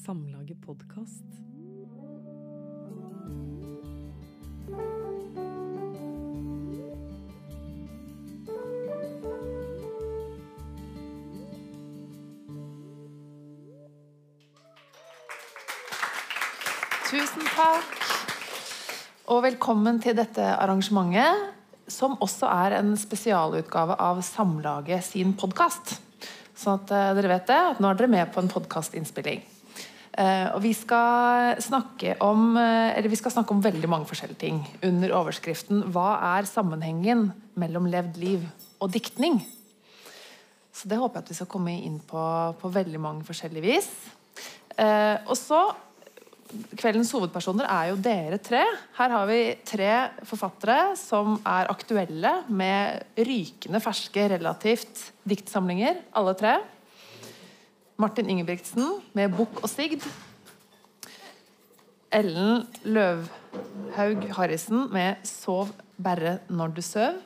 Samlaget podkast. Tusen takk. Og velkommen til dette arrangementet, som også er en spesialutgave av Samlaget sin podkast. Sånn at eh, dere vet det, at nå er dere med på en podkastinnspilling. Eh, og vi skal, om, eh, vi skal snakke om veldig mange forskjellige ting under overskriften 'Hva er sammenhengen mellom levd liv og diktning?' Så det håper jeg at vi skal komme inn på på veldig mange forskjellige vis. Eh, og så Kveldens hovedpersoner er jo dere tre. Her har vi tre forfattere som er aktuelle med rykende ferske, relativt diktsamlinger, alle tre. Martin Ingebrigtsen med 'Bukk og Sigd'. Ellen Løvhaug Harrison med 'Sov bare når du søv'.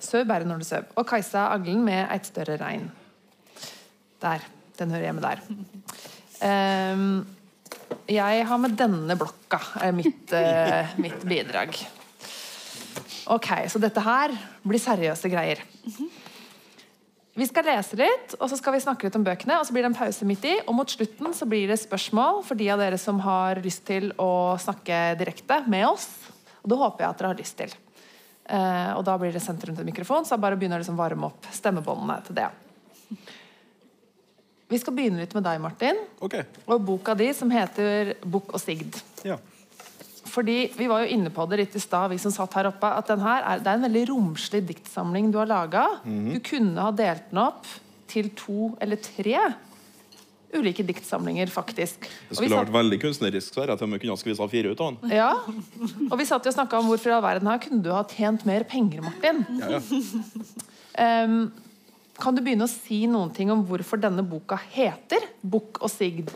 Søv bare når du søv. Og Kajsa Aglen med 'Eit større regn'. Der. Den hører hjemme der. Um, jeg har med denne blokka er mitt, uh, mitt bidrag. Ok, så dette her blir seriøse greier. Vi skal lese litt, og så skal vi snakke litt om bøkene. og Så blir det en pause midt i, og mot slutten så blir det spørsmål for de av dere som har lyst til å snakke direkte med oss. Og det håper jeg at dere har lyst til. Eh, og da blir det sendt rundt en mikrofon, så jeg bare begynner å liksom varme opp stemmebåndene til det. Vi skal begynne litt med deg, Martin, okay. og boka di som heter 'Bukk og Sigd'. Ja. Fordi Vi var jo inne på det litt i stad, vi som satt her oppe, at den her er, det er en veldig romslig diktsamling du har laga. Mhm. Du kunne ha delt den opp til to eller tre ulike diktsamlinger, faktisk. Det skulle satt- vært veldig kunstnerisk, så jeg til og med kunne ha fire ut av den. ja, og vi satt jo og snakka om hvorfor i all verden her kunne du ha tjent mer penger, Martin. Ja, ja. Um, kan du begynne å si noen ting om hvorfor denne boka heter 'Bukk og Sigd'?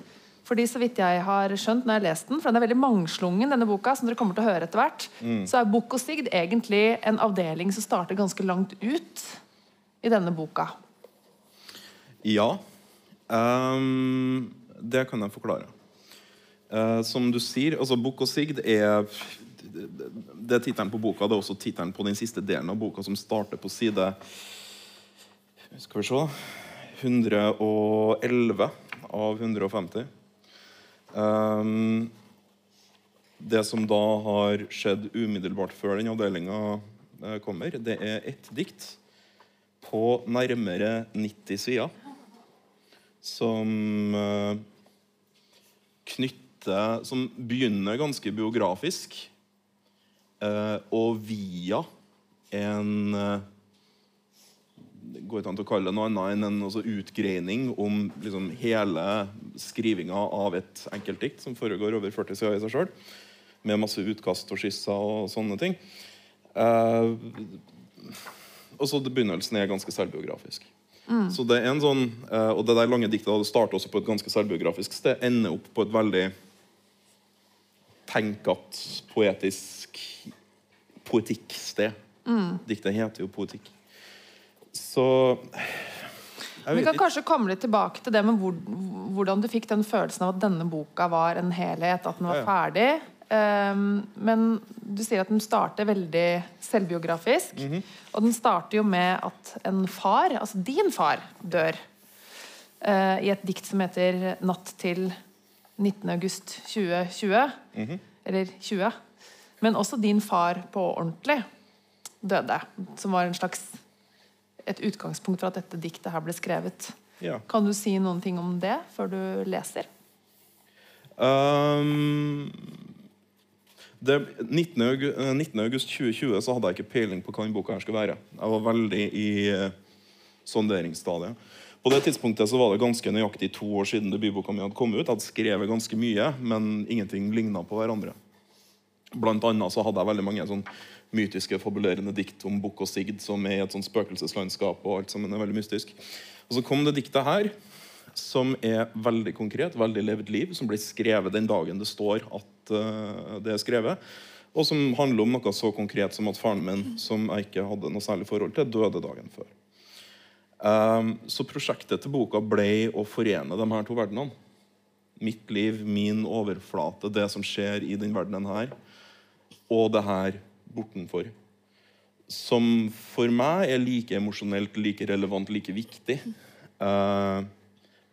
Fordi så vidt jeg har skjønt når jeg har lest den, for den er veldig mangslungen, denne boka, som dere kommer til å høre etter hvert, så er Bukk og Sigd egentlig en avdeling som starter ganske langt ut i denne boka. ja. Um, det kan jeg forklare. Uh, som du sier, altså Bukk og Sigd er Det er tittelen på boka. Det er også tittelen på den siste delen av boka, som starter på side Skal vi se 111 av 150. Ehm, det som da har skjedd umiddelbart før den avdelinga kommer, det er ett dikt på nærmere 90 sider som eh, knytter Som begynner ganske biografisk, eh, og via en eh, det går ikke an å kalle det noe annet enn en altså, utgreining om liksom, hele skrivinga av et enkeltdikt, som foregår over 40 sider i seg sjøl, med masse utkast og skisser og sånne ting. Eh, og så Begynnelsen er ganske selvbiografisk. Så det er en sånn, eh, Og det der lange diktet starter også på et ganske selvbiografisk sted, ender opp på et veldig tenkete, poetisk poetikksted. Diktet heter jo poetikk. Så Vi kan kanskje komme litt tilbake til det med hvor, hvordan du fikk den følelsen av at denne boka var en helhet, at den var ferdig. Um, men du sier at den starter veldig selvbiografisk. Mhm. Og den starter jo med at en far, altså din far, dør. Uh, I et dikt som heter 'Natt til 19. august 2020'. Mhm. Eller 20. Men også din far på ordentlig døde. Som var en slags et utgangspunkt for at dette diktet her ble skrevet. Ja. Kan du si noen ting om det før du leser? Um, det, 19. august, 19. august 2020 så hadde jeg ikke peiling på hva denne boka her skulle være. Jeg var veldig i eh, sonderingsstadiet. På det tidspunktet så var det ganske nøyaktig to år siden debutboka mi hadde kommet ut. Jeg hadde skrevet ganske mye, men ingenting ligna på hverandre. Blant annet så hadde jeg veldig mange sånn mytiske, fabulerende dikt om bukk og sigd som er i et sånt spøkelseslandskap. og alt sammen er veldig mystisk. Og så kom det diktet her, som er veldig konkret, veldig levd liv, som ble skrevet den dagen det står at uh, det er skrevet. Og som handler om noe så konkret som at faren min, som jeg ikke hadde noe særlig forhold til, døde dagen før. Um, så prosjektet til boka ble å forene de her to verdenene. mitt liv, min overflate, det som skjer i den verdenen her, og det her bortenfor. Som for meg er like emosjonelt, like relevant, like viktig. Uh,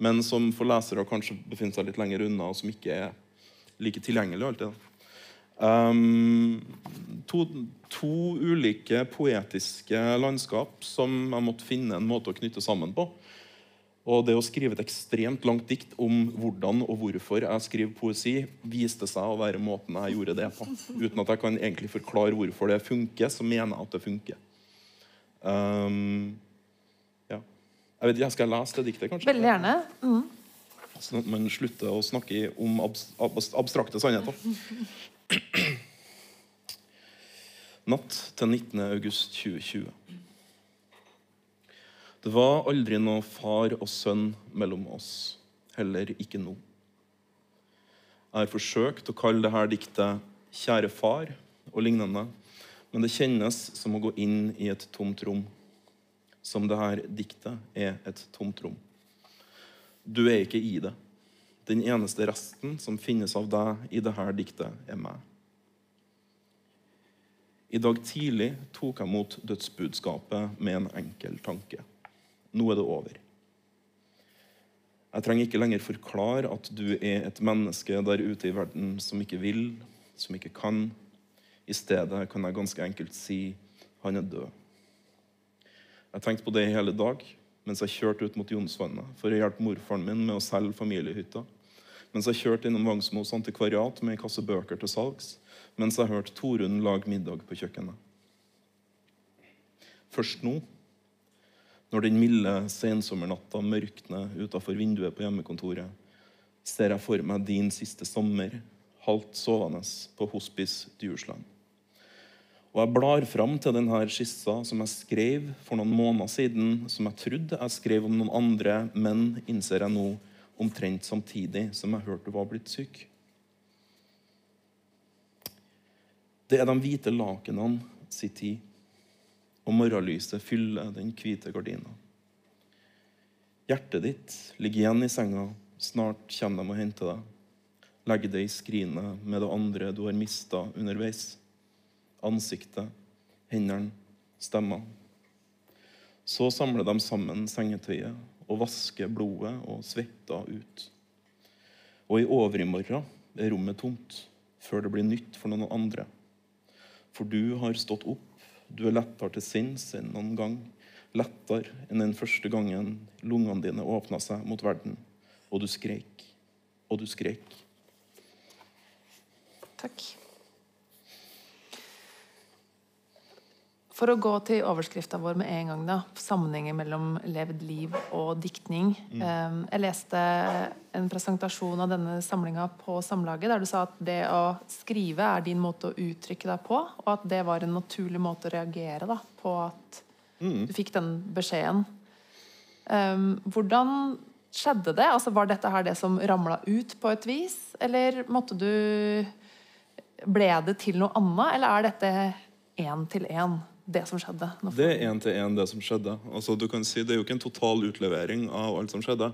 men som for lesere kanskje befinner seg litt lenger unna, og som ikke er like tilgjengelig alltid. Um, to, to, ulike poetiske landskap som jeg måtte finne en måte å knytte sammen på. Og det å skrive et ekstremt langt dikt om hvordan og hvorfor jeg skriver poesi, viste seg å være måten jeg gjorde det på. Uten at jeg kan egentlig forklare hvorfor det funker, så mener jeg at det funker. Um, ja. Jeg vet ikke, Skal jeg lese det diktet, kanskje? Veldig gjerne. Mm. Sånn at man slutter å snakke om abstrakte sannheter. Natt til 19. august 2020. Det var aldri noe far og sønn mellom oss. Heller ikke nå. Jeg har forsøkt å kalle dette diktet 'Kjære far' og lignende, men det kjennes som å gå inn i et tomt rom. Som dette diktet er et tomt rom. Du er ikke i det. Den eneste resten som finnes av deg i dette diktet, er meg. I dag tidlig tok jeg mot dødsbudskapet med en enkel tanke. Nå er det over. Jeg trenger ikke lenger forklare at du er et menneske der ute i verden som ikke vil, som ikke kan. I stedet kan jeg ganske enkelt si han er død. Jeg tenkte på det i hele dag mens jeg kjørte ut mot Jonsvannet for å hjelpe morfaren min med å selge familiehytta mens jeg kjørte innom Vangsmos antikvariat med en kasse bøker til salgs, mens jeg hørte Torunn lage middag på kjøkkenet. Først nå, når den milde sensommernatta mørkner utafor vinduet på hjemmekontoret, ser jeg for meg din siste sommer, halvt sovende på Hospice Djursland. Og jeg blar fram til denne skissa som jeg skrev for noen måneder siden, som jeg trodde jeg skrev om noen andre, men innser jeg nå omtrent samtidig som jeg hørte du var blitt syk. Det er de hvite lakenene sin tid, og morgenlyset fyller den hvite gardina. Hjertet ditt ligger igjen i senga, snart kommer de og henter deg. Legg det i skrinet med det andre du har mista underveis. Ansiktet, hendene, stemma. Så samler de sammen sengetøyet og vasker blodet og svetta ut. Og i overmorgen er rommet tomt, før det blir nytt for noen andre. For du har stått opp, du er lettere til sinns enn noen gang. Lettere enn den første gangen lungene dine åpna seg mot verden, og du skreik. Og du skreik. Takk. For å gå til overskrifta vår med en gang, da. Sammenhengen mellom levd liv og diktning. Mm. Jeg leste en presentasjon av denne samlinga på Samlaget, der du sa at det å skrive er din måte å uttrykke deg på, og at det var en naturlig måte å reagere da, på at mm. du fikk den beskjeden. hvordan skjedde det? Altså, var dette her det som ramla ut på et vis, eller måtte du Ble det til noe annet, eller er dette én til én? Det som skjedde? Det er én til én det som skjedde. Altså, du kan si Det er jo ikke en total utlevering av alt som skjedde.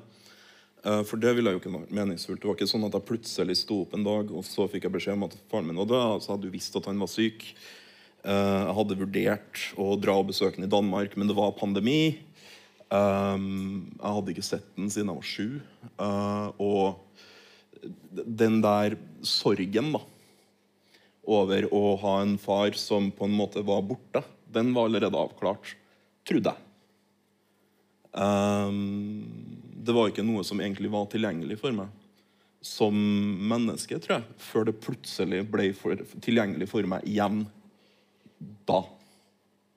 Uh, for det ville jo ikke vært meningsfullt. Det var ikke sånn at jeg plutselig sto opp en dag og så fikk jeg beskjed om at faren min var død. Så hadde du visst at han var syk. Uh, jeg hadde vurdert å dra og besøke ham i Danmark, men det var pandemi. Um, jeg hadde ikke sett den siden jeg var sju. Og den der sorgen da over å ha en far som på en måte var borte den var allerede avklart, trodde jeg. Um, det var ikke noe som egentlig var tilgjengelig for meg som menneske, tror jeg, før det plutselig ble for, tilgjengelig for meg igjen da.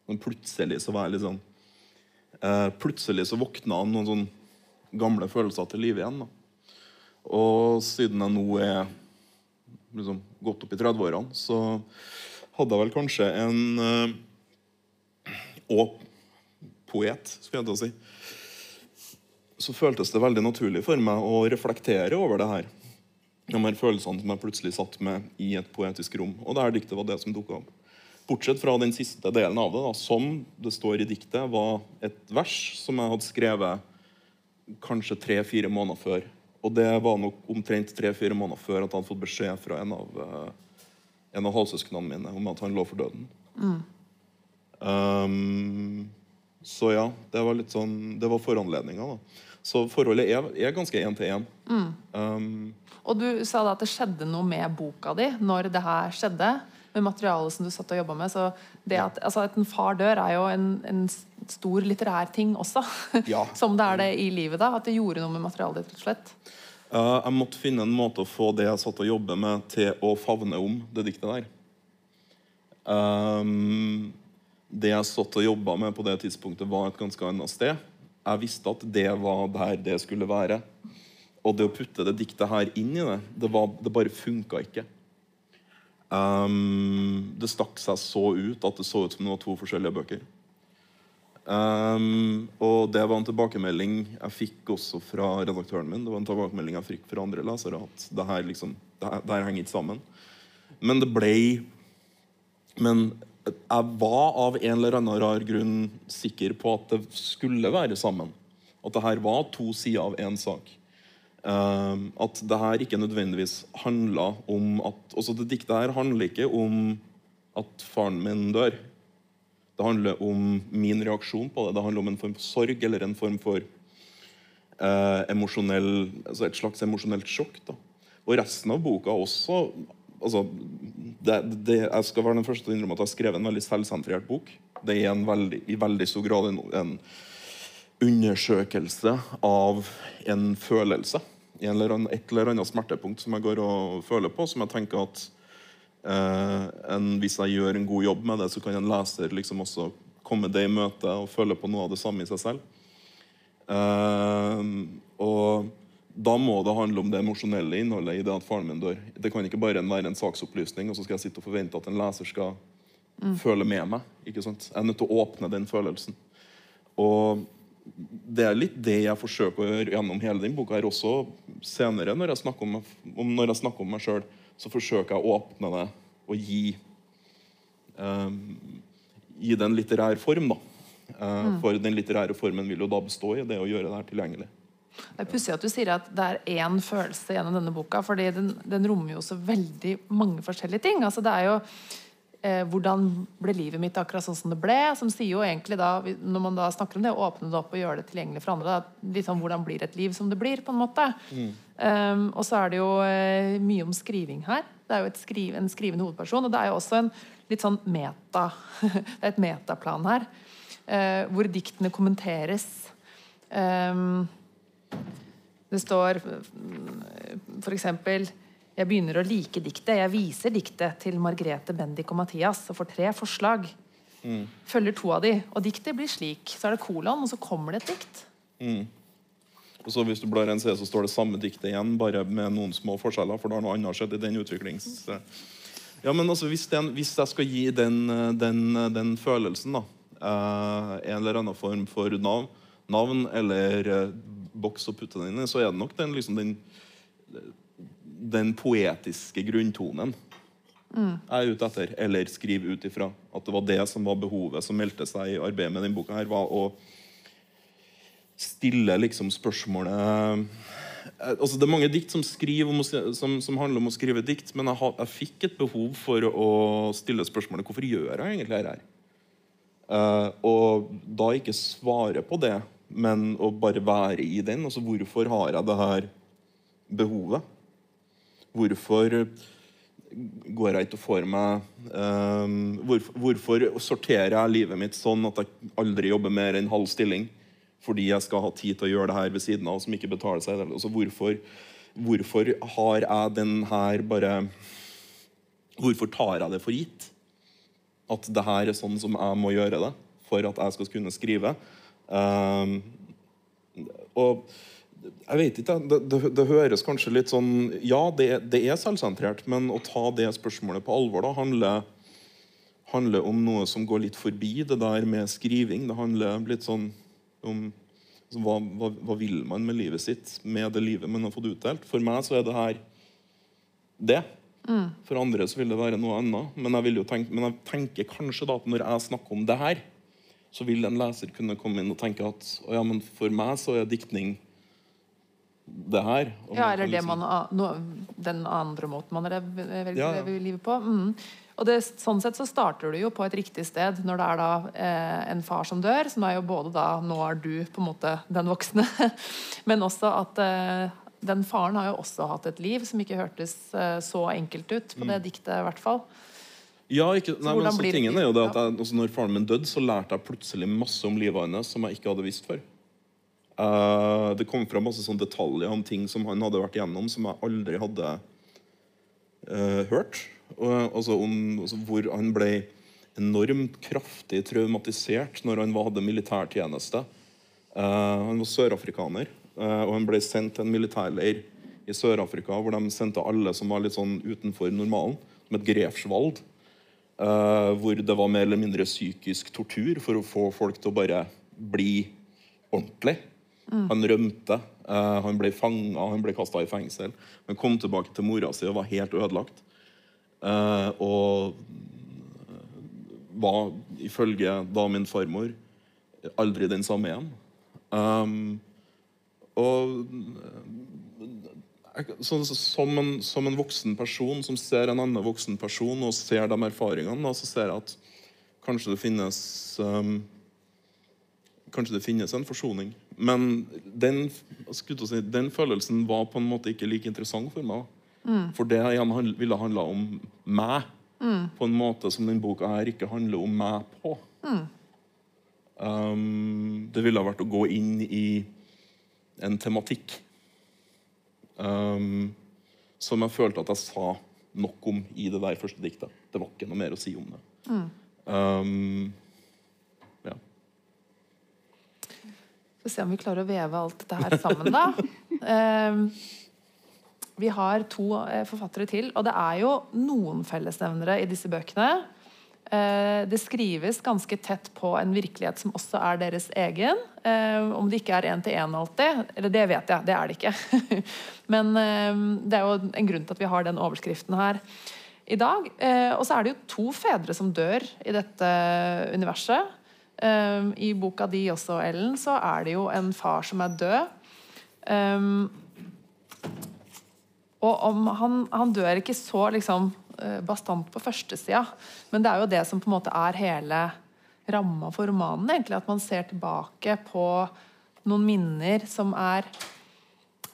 Men plutselig så var jeg litt sånn uh, Plutselig så våkna noen sånne gamle følelser til live igjen. Da. Og siden jeg nå er liksom, gått opp i 30-årene, så hadde jeg vel kanskje en uh, og poet, skulle jeg til å si, så føltes det veldig naturlig for meg å reflektere over det her. De her følelsene som jeg plutselig satt med i et poetisk rom. Og det her diktet var det som dukka opp. Bortsett fra den siste delen av det, da, som det står i diktet, var et vers som jeg hadde skrevet kanskje tre-fire måneder før Og det var nok omtrent tre-fire måneder før at jeg hadde fått beskjed fra en av, uh, en av halvsøsknene mine om at han lå for døden. Mm. Um, så ja, det var litt sånn Det var foranledninga, da. Så forholdet er, er ganske én til én. Mm. Um, og du sa da at det skjedde noe med boka di når det her skjedde? Med materialet som du satt og jobba med. Så det at, altså, at en far dør, er jo en, en stor litterær ting også. Ja. som det er det i livet. da At det gjorde noe med materialet ditt, rett og slett. Uh, jeg måtte finne en måte å få det jeg satt og jobbet med, til å favne om det diktet der. Um, det jeg satt og jobba med på det tidspunktet, var et ganske annet sted. Jeg visste at det var der det skulle være. Og det å putte det diktet her inn i det, det, var, det bare funka ikke. Um, det stakk seg så ut at det så ut som det var to forskjellige bøker. Um, og det var en tilbakemelding jeg fikk også fra redaktøren min. Det var en tilbakemelding jeg fikk fra andre lesere at det her, liksom, det her, det her henger ikke sammen. Men det ble Men jeg var av en eller annen rar grunn sikker på at det skulle være sammen. At det her var to sider av én sak. Uh, at det her ikke nødvendigvis handla om at også Det diktet her handler ikke om at faren min dør. Det handler om min reaksjon på det. Det handler om en form for sorg eller en form for uh, altså et slags emosjonelt sjokk. Da. Og resten av boka også altså, det, det, Jeg skal være den første til å innrømme at jeg har skrevet en veldig selvsentrert bok. Det er veldig, i veldig stor grad en, en, undersøkelse av en følelse. En eller annen, et eller annet smertepunkt som jeg går og føler på, som jeg tenker at eh, en, hvis jeg gjør en god jobb med det, så kan en leser liksom også komme det i møte og føle på noe av det samme i seg selv. Eh, og da må det handle om det emosjonelle innholdet i det at faren min dør. Det kan ikke bare være en saksopplysning, og så skal jeg sitte og forvente at en leser skal mm. føle med meg. ikke sant? Jeg er nødt til å åpne den følelsen. Og det er litt det jeg forsøker å gjøre gjennom hele den boka. her også Senere, når jeg snakker om, når jeg snakker om meg sjøl, så forsøker jeg å åpne det og gi, um, gi det en litterær form. da. Uh, mm. For den litterære formen vil jo da bestå i det å gjøre det her tilgjengelig. Det er pussig at du sier at det er én følelse gjennom denne boka, fordi den, den, rommer jo så veldig mange forskjellige ting. Altså det er jo eh, Hvordan ble livet mitt akkurat sånn som det ble? Som sier jo egentlig da, Når man da snakker om det, åpne det opp og gjøre det tilgjengelig for andre. Da, sånn Hvordan blir et liv som det blir? på en måte. Mm. Um, og så er det jo eh, mye om skriving her. Det er jo skriv, en skrivende hovedperson. Og det er jo også en litt sånn meta Det er et metaplan her. Eh, hvor diktene kommenteres. Um, det står f.eks.: Jeg begynner å like diktet. Jeg viser diktet til Margrethe, Bendik og Mathias og får tre forslag. Mm. Følger to av de, og diktet blir slik. Så er det kolon, og så kommer det et dikt. Mm. Og så Hvis du blar en side, så står det samme diktet igjen, bare med noen små forskjeller. For da har noe annet skjedd i den utviklings... Ja, men altså, hvis, den, hvis jeg skal gi den, den, den følelsen, da, eh, en eller annen form for navn, navn eller eh, boks og putte den inn i, så er det nok den, liksom, den, den poetiske grunntonen mm. jeg er ute etter. Eller skriver ut ifra. At det var det som var behovet som meldte seg i arbeidet med denne boka. her, var å stille liksom spørsmålet eh, altså Det er mange dikt som, om, som, som handler om å skrive dikt, men jeg, jeg, fikk et behov for å stille spørsmålet hvorfor gjør jeg egentlig dette? Uh, og da ikke svare på det men å bare være i den. Altså, hvorfor har jeg det her behovet? Hvorfor går jeg ikke og får meg um, hvorfor, hvorfor, sorterer jeg livet mitt sånn at jeg aldri jobber mer enn halv stilling? Fordi jeg skal ha tid til å gjøre det her ved siden av som ikke betaler seg. Altså, hvorfor, hvorfor har jeg den her bare Hvorfor tar jeg det for gitt? At det her er sånn som jeg må gjøre det for at jeg skal kunne skrive. Um, og jeg vet ikke, det, det, det, høres kanskje litt sånn Ja, det, det, er selvsentrert, men å ta det spørsmålet på alvor da, handler, handler, om noe som går litt forbi det der med skriving. Det handler litt sånn om så hva, hva, hva, vil man med livet sitt, med det livet man har fått utdelt? For meg så er det her det. Mm. For andre så vil det være noe annet. Men jeg, tenke, men jeg tenker kanskje da at når jeg snakker om det her, så vil en leser kunne komme inn og tenke at ja, men for meg så er diktning det her. Ja, eller liksom- man, no, den andre måten man lev- velger Ja, å ja. livet på. Mm. Og det, sånn sett så starter du jo på et riktig sted når det er da eh, en far som dør, som er jo både da Nå er du på en måte den voksne, men også at eh, den faren har jo også hatt et liv som ikke hørtes eh, så enkelt ut på Mm. det diktet, i hvert fall. Ja, ikke, nei, men så blir tingen er jo det at jeg, altså, når faren min døde, så lærte jeg plutselig masse om livet hans som jeg ikke hadde visst før. Uh, det kom fram masse sånne detaljer om ting som han hadde vært igjennom, som jeg aldri hadde uh, hørt. Og, altså om altså, hvor han ble enormt kraftig traumatisert når han hadde militærtjeneste. Uh, han var sørafrikaner, uh, og han ble sendt til en militærleir i Sør-Afrika hvor de sendte alle som var litt sånn utenfor normalen, som et Grefsvald. Eh, hvor det var mer eller mindre psykisk tortur for å få folk til å bare bli ordentlig. Han rømte, uh, han ble fanga, han ble kasta i fengsel. Han kom tilbake til mora si og var helt ødelagt. Uh, og var ifølge da min farmor aldri den samme igjen. Um, og så, så, som, en, som en voksen person som ser en annen voksen person og ser de erfaringene, da, så ser jeg at kanskje det finnes um, Kanskje det finnes en forsoning. Men den, si, den følelsen var på en måte ikke like interessant for meg. For det igjen ville handla om meg på en måte som den boka her ikke handler om meg på. Um, det ville vært å gå inn i en tematikk um, som jeg følte at jeg sa nok om i det der første diktet. Det var ikke noe mer å si om det. Um, ja. Får se om vi klarer å veve alt dette her sammen, da. Ehm, vi har to eh, forfattere til, og det er jo noen fellesnevnere i disse bøkene. Eh, det skrives ganske tett på en virkelighet som også er deres egen. Eh, om det ikke er én-til-én alltid. Eller det vet jeg, det er det ikke. Men eh, det er jo en grunn til at vi har den overskriften her i dag. Og så er det jo to fedre som dør i dette universet. I boka di også, Ellen, så er det jo en far som er død. Og han, han dør ikke så liksom bastant på førstesida, men det er jo det som på en måte er hele ramma for romanen. egentlig, At man ser tilbake på noen minner som er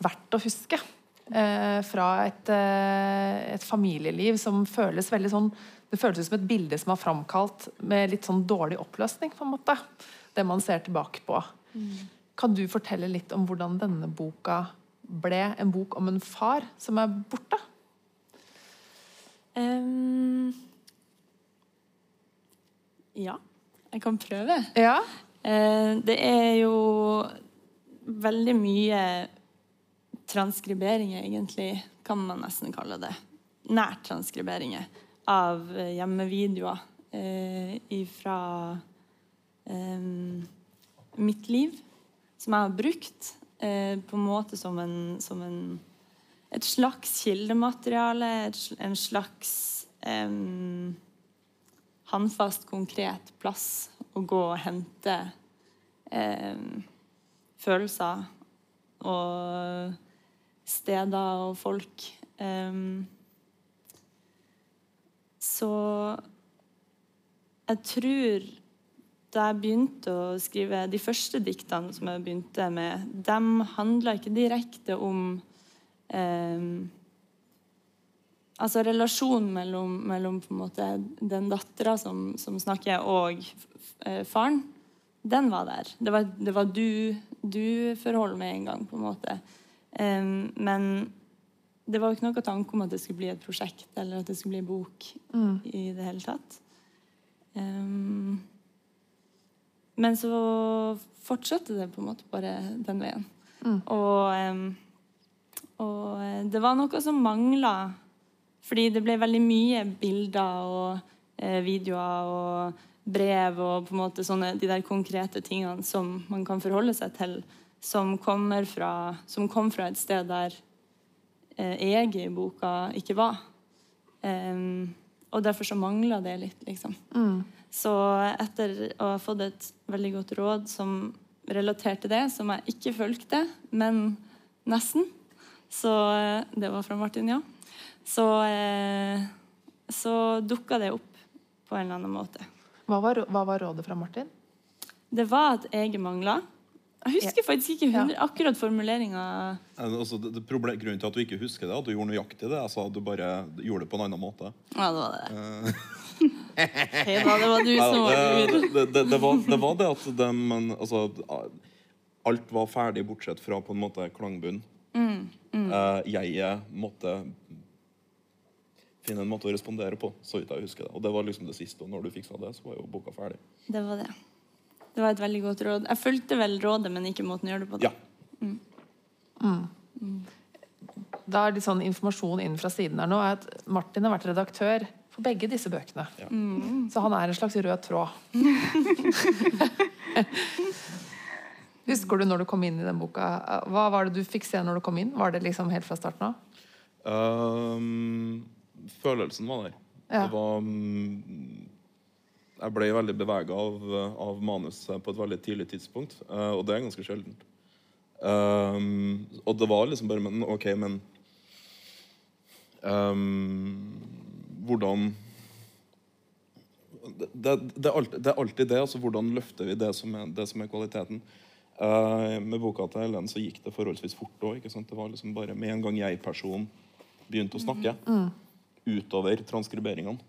verdt å huske. Eh, fra et, eh, et familieliv som føles veldig sånn Det føles som et bilde som er framkalt med litt sånn dårlig oppløsning, på en måte. Det man ser tilbake på. Kan du fortelle litt om hvordan denne boka ble en bok om en far som er borte? Ja, jeg kan prøve. Ja. Eh, det er jo veldig mye transkriberinger, egentlig, kan man nesten kalle det. Nært transkriberinger av hjemmevideoer eh, fra mitt liv, som jeg har brukt eh, på en måte som en, som en et slags kildemateriale, en slags um, håndfast, konkret plass å gå og hente um, følelser og steder og folk. Um, så jeg tror da jeg begynte å skrive de første diktene som jeg begynte med, de handla ikke direkte om eh, Altså relasjonen mellom, mellom måte den dattera som, som snakker, og eh, faren. Den var der. Det var, det var du, du-forhold med en gang, på en måte. Eh, men det var jo ikke noe tanke om at det skulle bli et prosjekt eller at det skulle bli en bok i det hele tatt. Um, men så fortsatte det på en måte bare den veien. Og, em, og eh, det var noe som mangla. Fordi det ble veldig mye bilder og eh, videoer og brev og på en måte sånne, de der konkrete tingene som man kan forholde seg til, som, fra, som kom fra et sted der eh, jeg i boka ikke var. Um, og derfor så mangla det litt, liksom. Så etter å ha fått et veldig godt råd som relaterte det, som jeg ikke fulgte, men nesten, Så eh, Det var fra Martin, ja. Så, eh, så dukka det opp på en eller annen måte. Hva var, hva var rådet fra Martin? Det var at jeg mangla. Jeg husker faktisk ikke 100, akkurat formuleringa. Eh, Altså, det, det problem, grunnen til at du ikke husker det, er at du gjorde nøyaktig det. Altså, du bare gjorde det på en annen måte. Ja, det var det. Hei da, det var du som var lur. det, det, det, det, var, det var det at de, altså, Alt var ferdig bortsett fra på en måte klangbunn. Eh, jeg måtte finne en måte å respondere på, så vidt jeg husker det. Og det var liksom det siste. Og når du fiksa det, så var jo boka ferdig. Det var det. Det var et veldig godt råd. Jeg fulgte vel rådet, men ikke måten å gjøre det på. Ja. Da er litt sånn informasjon inn fra siden her nå er at Martin har vært redaktør for begge disse bøkene. Ja. Så han er en slags rød tråd. Husker du når du kom inn i den boka? Hva var det du fikk se når du kom inn? Var det liksom helt fra starten av? Um, følelsen var der. Ja. Det var um, Jeg ble veldig bevega av, av manuset på et veldig tidlig tidspunkt, uh, og det er ganske sjeldent. Um, og det var liksom bare Men OK, men ehm, Hvordan det, det, det, er alltid, det er alltid det. altså Hvordan løfter vi det som er, det som er kvaliteten? Eh, med boka til Helen så gikk det forholdsvis fort òg. Det var liksom bare med en gang jeg-personen begynte å snakke, utover transkriberingene,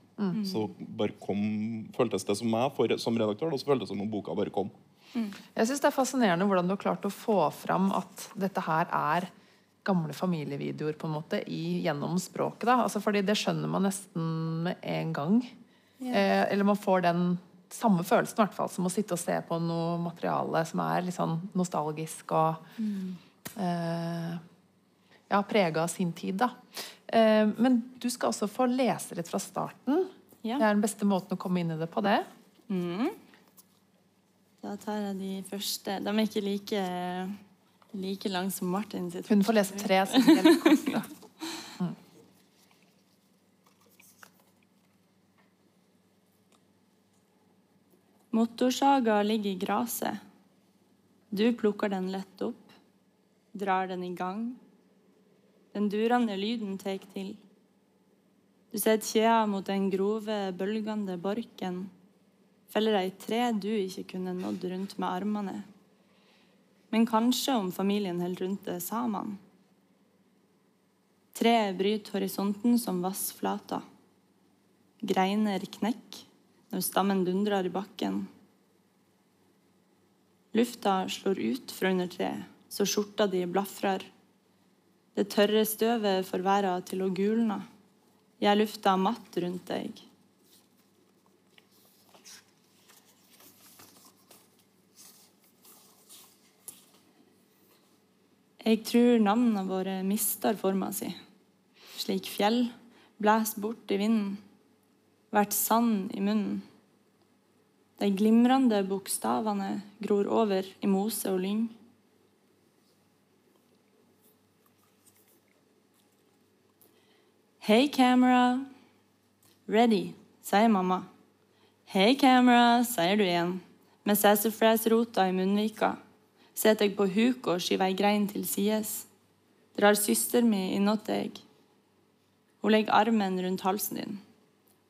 så bare kom føltes det som meg for, som redaktør, og så føltes det som om boka bare kom. Jeg synes Det er fascinerende hvordan du har klart å få fram at dette her er gamle familievideoer på en måte i, gjennom språket. da, altså fordi Det skjønner man nesten med en gang. Eh, eller man får den samme følelsen i hvert fall, som å sitte og se på noe materiale som er litt sånn nostalgisk og eh, ja, prega av sin tid. da. Eh, men du skal også få lese litt fra starten. Ja. Det er den beste måten å komme inn i det på. det. Da tar jeg de første. De er ikke like, like lange som Martin sitt. Hun får lese tre. Som helt kort, da. Motorsaga ligger i gresset. Du plukker den lett opp, drar den i gang. Den durende lyden tek til. Du setter kjea mot den grove, bølgende borken. Feller ei tre du ikke kunne nådd rundt med armene. Men kanskje om familien holder rundt det sammen. Treet bryter horisonten som vassflata. Greiner knekk når stammen dundrer i bakken. Lufta slår ut fra under treet, så skjorta di blafrer. Det tørre støvet får verda til å gulne. Gjør lufta matt rundt deg. Jeg tror navnene våre mister forma si. Slik fjell blåser bort i vinden, vært sand i munnen. De glimrende bokstavene gror over i mose og lyng. Hei, camera. Ready, sier mamma. Hei, camera, sier du igjen, med sassafrasrota i munnvika. Setter jeg på huk og skyver ei grein til sides. Drar søster mi innåt deg. Hun legger armen rundt halsen din,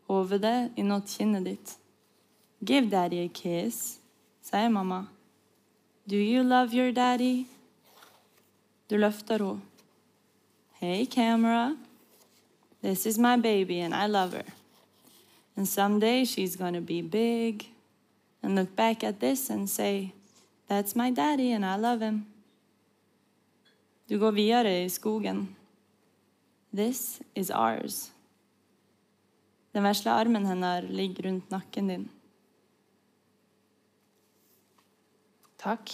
hovedet innåt kinnet ditt. Give daddy a kiss, sier mamma. Do you love your daddy? Du løfter henne. Hey, camera. This is my baby, and I love her. And someday she's gonna be big and look back at this and say, That's my daddy, and I love him. Du går videre i skogen. This is ours. Den vesle armen hennes ligger rundt nakken din. Takk.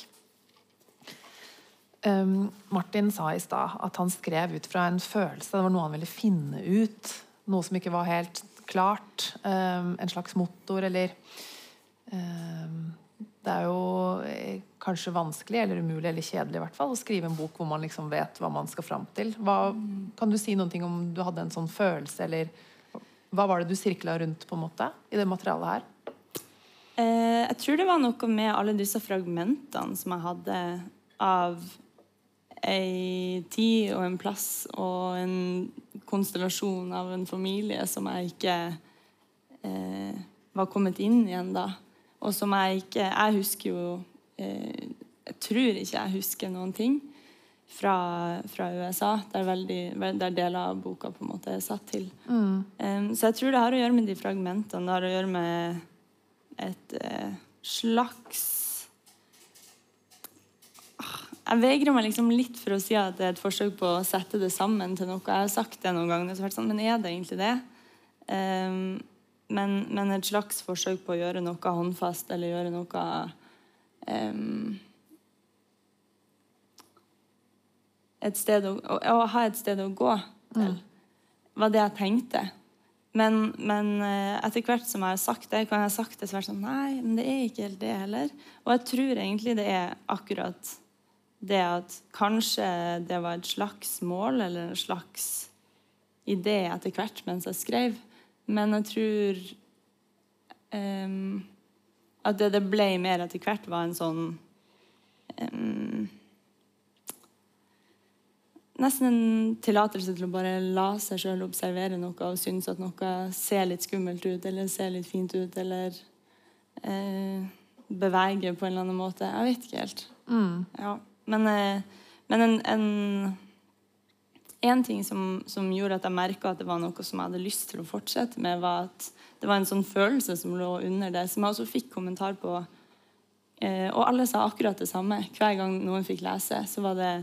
Um, Martin sa i stad at han skrev ut fra en følelse. Det var noe han ville finne ut. Noe som ikke var helt klart. Um, en slags motor, eller um, Det er jo eh, kanskje vanskelig, eller umulig, eller kjedelig i hvert fall, å skrive en bok hvor man liksom vet hva man skal fram til. Hva, kan du si noe om du hadde en sånn følelse, eller hva var det du sirkla rundt på en måte i det materialet her? Eh, jeg tror det var noe med alle disse fragmentene som jeg hadde av ei tid og en plass og en konstellasjon av en familie som jeg ikke eh, var kommet inn igjen da. Og som jeg ikke Jeg husker jo eh, Jeg tror ikke jeg husker noen ting fra, fra USA, der, veldig, der, deler av boka på en måte er satt til. Mm. Um, så jeg tror det har å gjøre med de fragmentene. Det har å gjøre med et uh, slags jeg vegrer meg liksom litt for å si at det er et forsøk på å sette det sammen til noe. Jeg har sagt det noen ganger, så sånn, men er det egentlig det? Um, men, men, et slags forsøk på å gjøre noe håndfast eller gjøre noe um, et sted å, å, å, ha et sted å gå til, mm. var det jeg tenkte. Men, men, eh, etter hvert som jeg har sagt det, kan jeg ha sagt det så sånn Nei, men det er ikke helt det heller. Og jeg tror egentlig det er akkurat det at kanskje det var et slags mål eller en slags idé etter hvert mens jeg skrev. Men jeg tror um, at det det ble mer etter hvert, var en sånn um, nesten en tillatelse til å bare la seg sjøl observere noe og synes at noe ser litt skummelt ut eller ser litt fint ut eller eh, beveger på en eller annen måte. Jeg vet ikke helt. Mm. Ja. Men, eh, men en, en, en, ting som, som gjorde at jeg merka at det var noe som jeg hadde lyst til å fortsette med, var at det var en sånn følelse som lå under det, som jeg også fikk kommentar på. Eh, og alle sa akkurat det samme. Hver gang noen fikk lese, så var det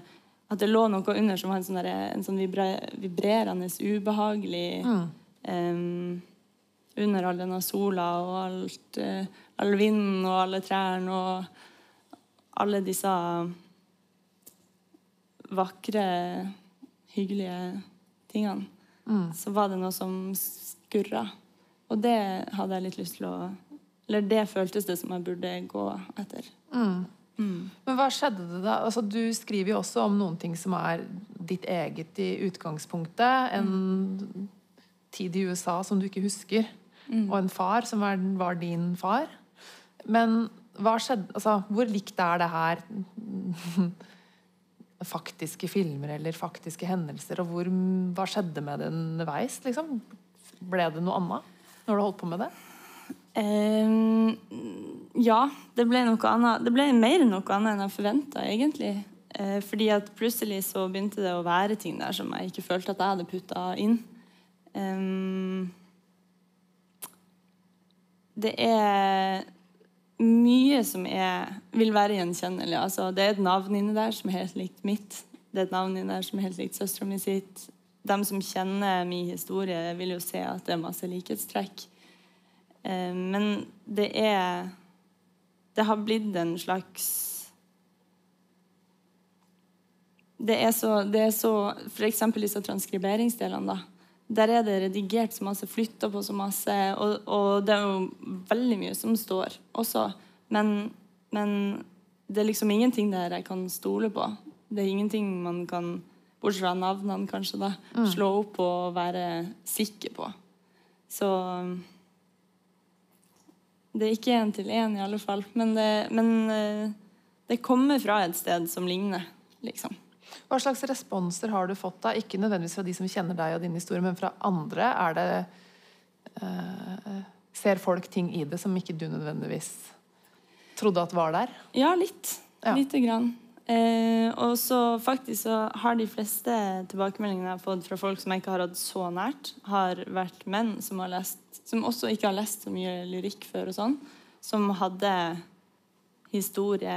at det lå noe under som var en sånn, der, en sånn vibrerende, ubehagelig mm. um, Under all denne sola og alt, uh, all vinden og alle trærne og alle disse vakre, hyggelige tingene. Mm. Så var det noe som skurra. Og det hadde jeg litt lyst til å Eller det føltes det som jeg burde gå etter. Mm. Mm. Men hva skjedde det da? Altså, du skriver jo også om noen ting som er ditt eget i utgangspunktet. En mm. tid i USA som du ikke husker. Mm. Og en far som var, var, din far. Men hva skjedde Altså, hvor likt er det her faktiske filmer eller faktiske hendelser? Og hvor, hva skjedde med det underveis, liksom? Ble det noe annet når du holdt på med det? Um, ja, det ble noe annet. Det ble mer noe annet enn jeg forventa, egentlig. Uh, fordi at plutselig så begynte det å være ting der som jeg ikke følte at jeg hadde putta inn. Um, det er mye som er, vil være gjenkjennelig. Altså, det er et navn inni der som er helt likt mitt. Det er et navn inni der som er helt likt søstera mi sitt. De som kjenner min historie, vil jo se at det er masse likhetstrekk. Eh, men det er Det har blitt en slags Det er så, det er så F.eks. disse transkriberingsdelene. da der er det redigert så masse, flytta på så masse, og, og, det er jo veldig mye som står også. Men, men, det er liksom ingenting der jeg kan stole på. Det er ingenting man kan, bortsett fra navnene, kanskje, da, mm. slå opp og være sikker på. Så det er ikke én til én, i alle fall. Men, det, men eh, det, kommer fra et sted som ligner, liksom. Hva slags responser har du fått, da? Ikke nødvendigvis fra de som kjenner deg og din historie, men fra andre? Er det uh, Ser folk ting i det som ikke du nødvendigvis trodde at var der? Ja, litt. Ja. Lite grann. Eh, og så faktisk så har de fleste tilbakemeldingene jeg har fått fra folk som jeg ikke har hatt så nært, har vært menn som har lest som også ikke har lest så mye lyrikk før og sånn, som hadde historie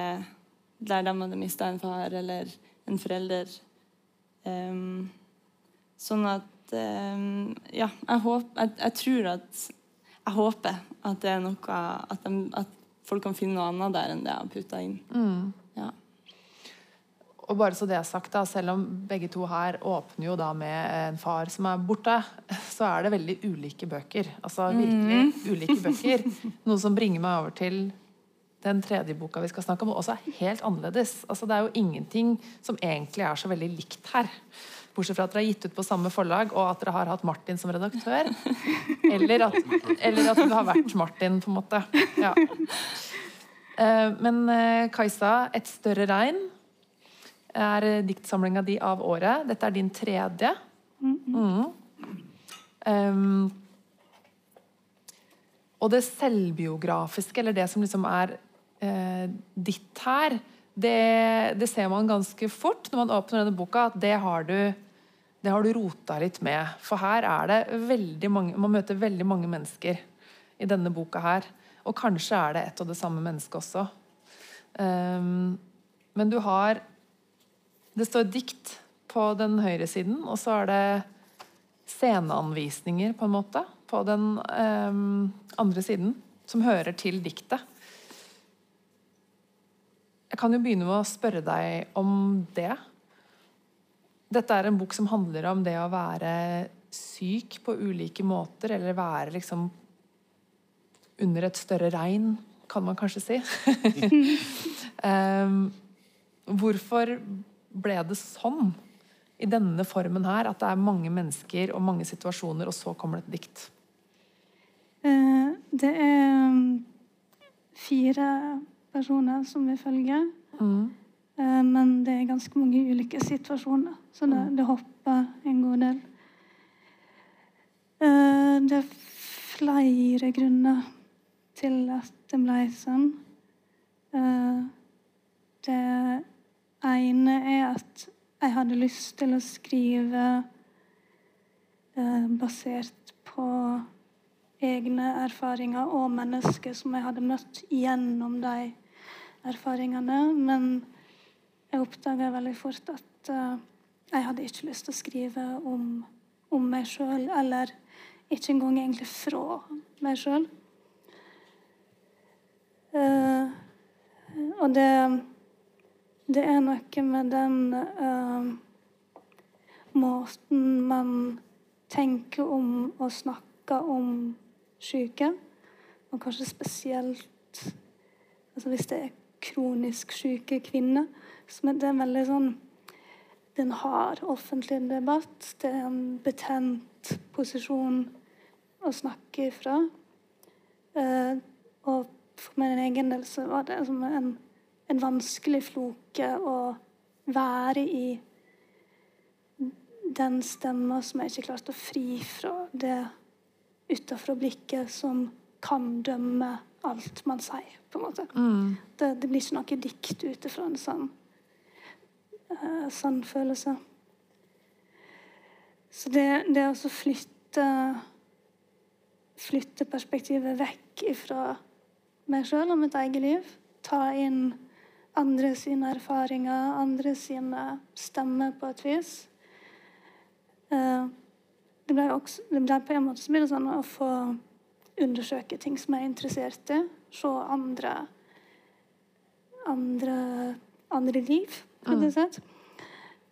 der de hadde mista en far eller en forelder. Um, sånn at um, Ja, jeg, håp, jeg, jeg, tror at Jeg håper at det er noe at, de, at folk kan finne noe annet der enn det jeg har putta inn. Mm. Ja. Og bare så det er sagt, da, Selv om begge to her åpner jo da med en far som er borte, så er det veldig ulike bøker. Altså virkelig mm. ulike bøker. Noe som bringer meg over til den tredje boka vi skal snakke om, også er helt annerledes. Altså Det er jo ingenting som egentlig er så veldig likt her. Bortsett fra at dere har gitt ut på samme forlag, og at dere har hatt Martin som redaktør. Eller at, eller at du har vært Martin, på en måte. Ja. Eh, men eh, Kajsa, 'Et større regn' er diktsamlinga di av året. Dette er din tredje. Mm. Um, og det selvbiografiske, eller det som liksom er eh, ditt her, det, det, ser man ganske fort når man åpner denne boka, at det har du det har du rota litt med. For her er det veldig mange Man møter veldig mange mennesker i denne boka her. Og kanskje er det ett og det samme mennesket også. Um, men du har Det står dikt på den høyre siden, og så er det sceneanvisninger, på en måte, på den um, andre siden, som hører til diktet. Jeg kan jo begynne med å spørre deg om det. Dette er en bok som handler om det å være syk på ulike måter, eller være liksom under et større regn, kan man kanskje si. um, hvorfor ble det sånn i denne formen her, at det er mange mennesker og mange situasjoner, og så kommer det et dikt? Uh, det er fire personer som vi følger. Mm. Uh, men det er ganske mange ulike situasjoner, så det, mm. det hopper en god del. Uh, det er flere grunner til at det ble sånn. Det det ene er at jeg hadde lyst til å skrive eh, basert på egne erfaringer og mennesker som jeg hadde møtt gjennom de erfaringene. Men jeg oppdaga veldig fort at uh, jeg hadde ikke lyst til å skrive om, om meg sjøl, eller ikke engang egentlig fra meg sjøl. Uh, og det Det er noe med den uh, måten man tenker om og snakker om syke, og kanskje spesielt altså hvis det er kronisk syke kvinner. Så det er veldig sånn Det er en hard offentlig debatt. Det er en betent posisjon å snakke ifra. Uh, og for min egen del så var det som en, en vanskelig floke å være i den stemma som jeg ikke klarte å fri fra det utafra blikket som kan dømme alt man sier, på en måte. Mm. Det, det, blir ikke noe dikt ut ifra en sånn, uh, sånn følelse. Så det, det å flytte flytte perspektivet vekk ifra meg sjøl og mitt eget liv. Ta inn andre sine erfaringer, andre sine stemmer på et vis. Uh, det ble, også, det ble på en måte så blir det sånn å få undersøke ting som jeg er interessert i. Se andre andre, andre liv, på det slett.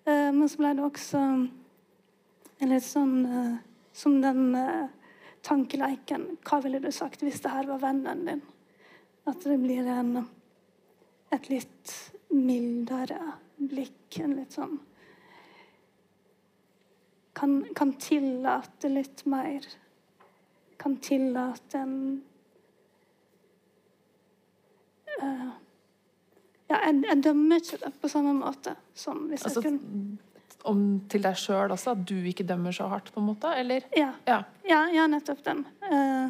Uh, men så ble det også en litt sånn uh, som den tankeleiken Hva ville du sagt hvis det her var vennen din? At det blir en, et litt mildere blikk. En litt sånn kan, kan tillate litt mer. Kan tillate en uh, Ja, jeg, jeg, dømmer ikke det på samme måte som hvis altså, jeg kunne om til deg sjøl også? At du ikke dømmer så hardt, på en måte? Eller? Ja. Ja, ja, ja nettopp den. Uh,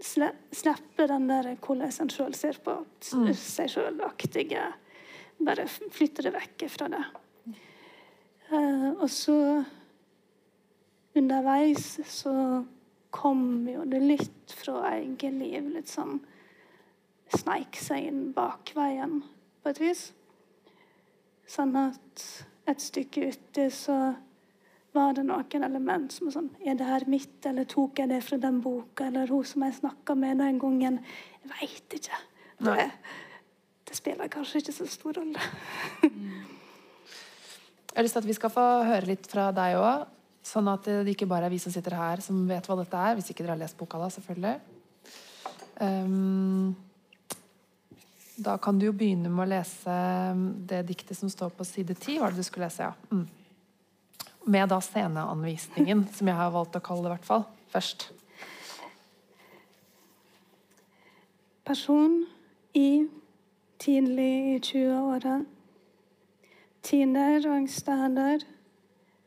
slippe den der hvordan en sjøl ser på mm. seg sjøl-aktige Bare flytte det vekk fra det. Uh, og så underveis så kom jo det litt fra eget liv. Litt sånn Sneik seg inn bakveien, på et vis. Sånn at et stykke uti så var det noen element som er sånn Er det her mitt, eller tok jeg det fra den boka, eller hun som jeg snakka med den gangen? Jeg veit ikke. Det, det, spiller kanskje ikke så stor rolle. Jeg har lyst til at vi skal få høre litt fra deg òg, sånn at det ikke bare er vi som sitter her, som vet hva dette er. Hvis ikke dere har lest boka, da, selvfølgelig. Um, da kan du jo begynne med å lese det diktet som står på side ti. Var det du skulle lese, ja? Mm. Med da sceneanvisningen, som jeg har valgt å kalle det, i hvert fall, først. Person i tidlig i 20-åra Tider og steder.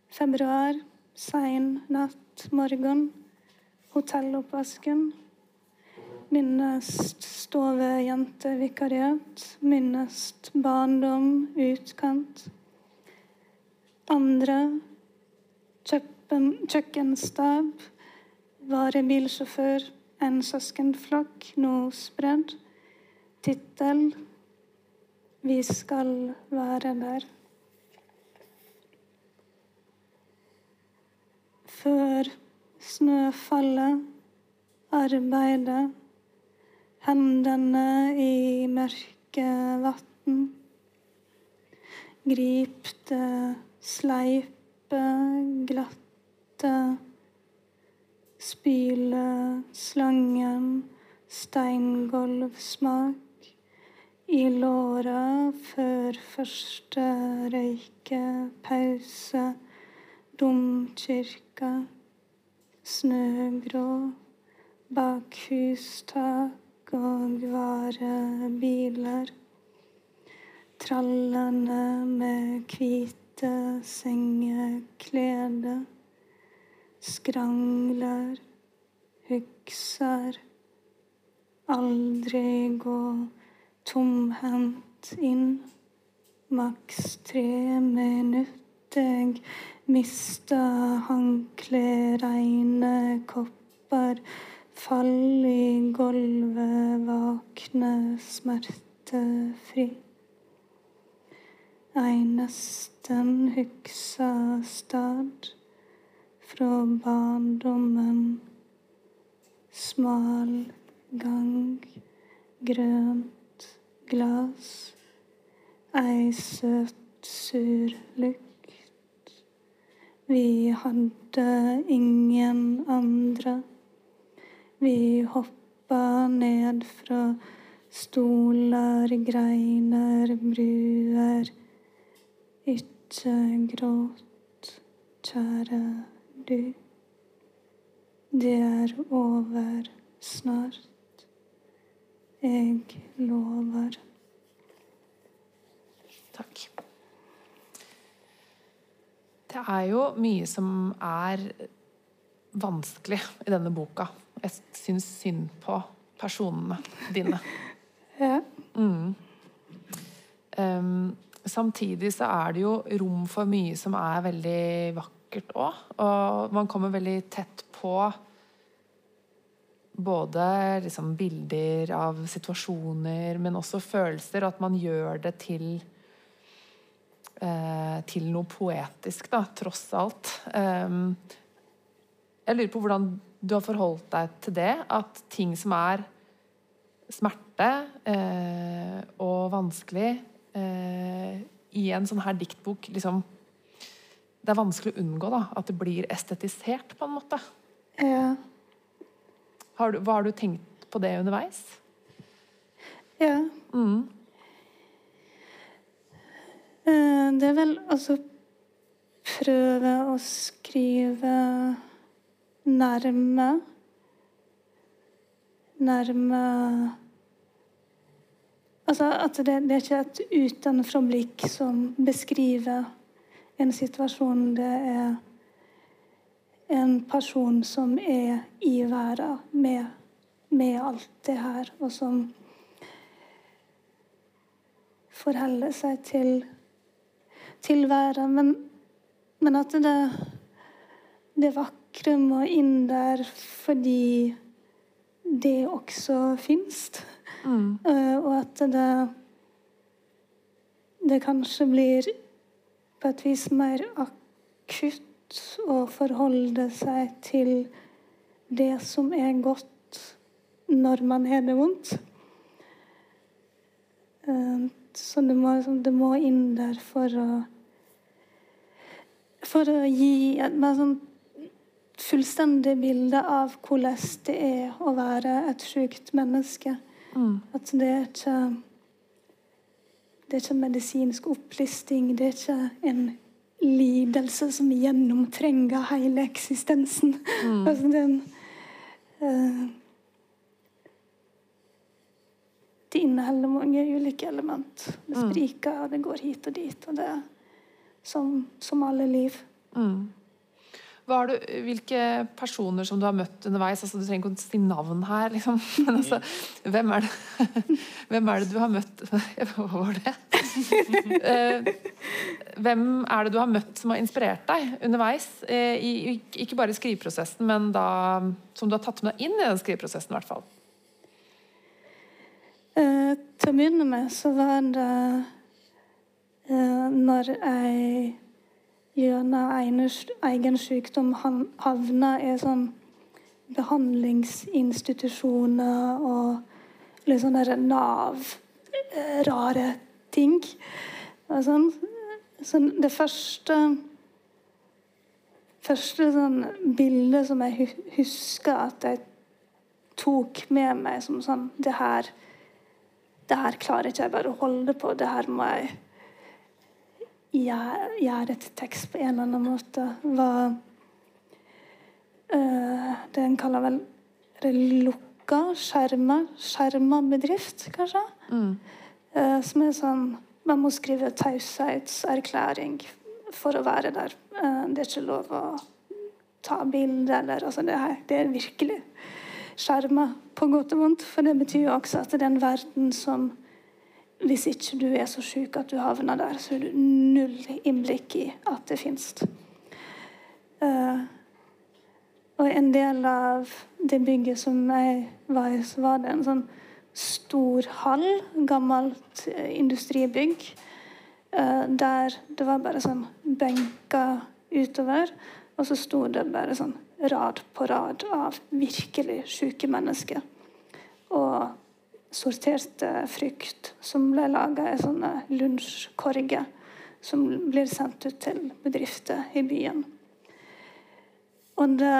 Februar. Sein natt, morgen. Hotelloppvasken. Minnest stovejentevikariat. Minnest barndom, utkant. Andre. Kjøkken, kjøkkenstab. Varebilsjåfør. En søskenflokk, nå spredd. Tittel. Vi skal være der. Før snøfallet, arbeidet, hendene i mørke vann, Grip det sleipe, glatte. Spyle slangen, steingolvsmak. I låra før første røykepause. Domkirka, snøgrå, bak hustak og varebiler. Trallene med hvite sengeklede. Skrangler, hukser. Aldri gå tomhendt inn. Maks tre minutter. Jeg mista håndkle, reine kopper. Fall i gulvet, vakne smertefri. Ei nesten hugsa stad fra barndommen. Smal gang, grønt glass. Ei søt, sur lukt. Vi hadde ingen andre. Vi hoppa ned fra stoler, greiner, bruer. Ikke gråt, kjære du. Det er over snart. Jeg lover. Takk. Det er jo mye som er vanskelig i denne boka. Jeg syns synd på personene dine. Ja. Mm. Um, samtidig så er det jo rom for mye som er veldig vakkert òg. Og man kommer veldig tett på både liksom bilder av situasjoner, men også følelser. Og at man gjør det til eh, til noe poetisk, da, tross alt. Um, jeg lurer på hvordan du har forholdt deg til det. At ting som er smerte eh, og vanskelig eh, i en sånn her diktbok liksom, Det er vanskelig å unngå da, at det blir estetisert, på en måte. Ja. Har du, hva har du tenkt på det underveis? ja. Mm. Eh, Det er vel altså prøve å skrive nærme Nærme Altså at det, det er ikke et utenfra-blikk som beskriver en situasjon. Det er en person som er i verden med, med alt det her, og som forholder seg til, til verden. Men, men at det, det vakre må inn der fordi det også fins. Mm. Eh, og at det det kanskje blir på et vis mer akutt å forholde seg til det som er godt når man har det vondt. Eh, Så det må, det må inn der for å For å gi et mer sånn fullstendig bilde av hvordan det er å være et sjukt menneske. Mm. At det er ikke Det er ikke medisinsk opplisting. Det er ikke en lidelse som gjennomtrenger hele eksistensen. altså det er en eh, Det inneholder mange ulike element. Det spriker, og det går hit og dit. Og det, som, som alle liv. Mm. Du, hvilke personer som du har møtt underveis? Altså, du trenger ikke å si navn her, liksom. Men altså, hvem er det, hvem er det du har møtt Hva var det? Eh, hvem er det du har møtt som har inspirert deg underveis? Eh, I, ikke bare i skriveprosessen, men da, som du har tatt med deg inn i den skriveprosessen, i hvert fall. Eh, til å begynne med så var det når jeg gjennom egen sykdom havna i sånn behandlingsinstitusjoner og litt sånne Nav-rare eh, ting. Sånn. Så det første første sånn bildet som jeg husker at jeg tok med meg som sånn Det her, det her klarer ikke jeg bare å holde på. Det her må jeg gjøre et tekst på en eller annen måte, var uh, Det en kaller vel lukka, skjerma, skjerma bedrift, kanskje. Mm. Uh, som er sånn Man må skrive taushetserklæring for å være der. Uh, det er ikke lov å ta bilde eller altså det, her, det er virkelig skjerma på godt og vondt. For det betyr jo også at det er en verden som hvis ikke du er så sjuk at du havner der, så er du null innblikk i at det fins. Uh, og en del av det bygget som jeg var i, så var det en sånn stor hall, gammelt uh, industribygg, uh, der det var bare sånn benker utover, og så sto det bare sånn rad på rad av virkelig sjuke mennesker. Og sorterte frukt som ble laga i sånne lunsjkorger som blir sendt ut til bedrifter i byen. Og det,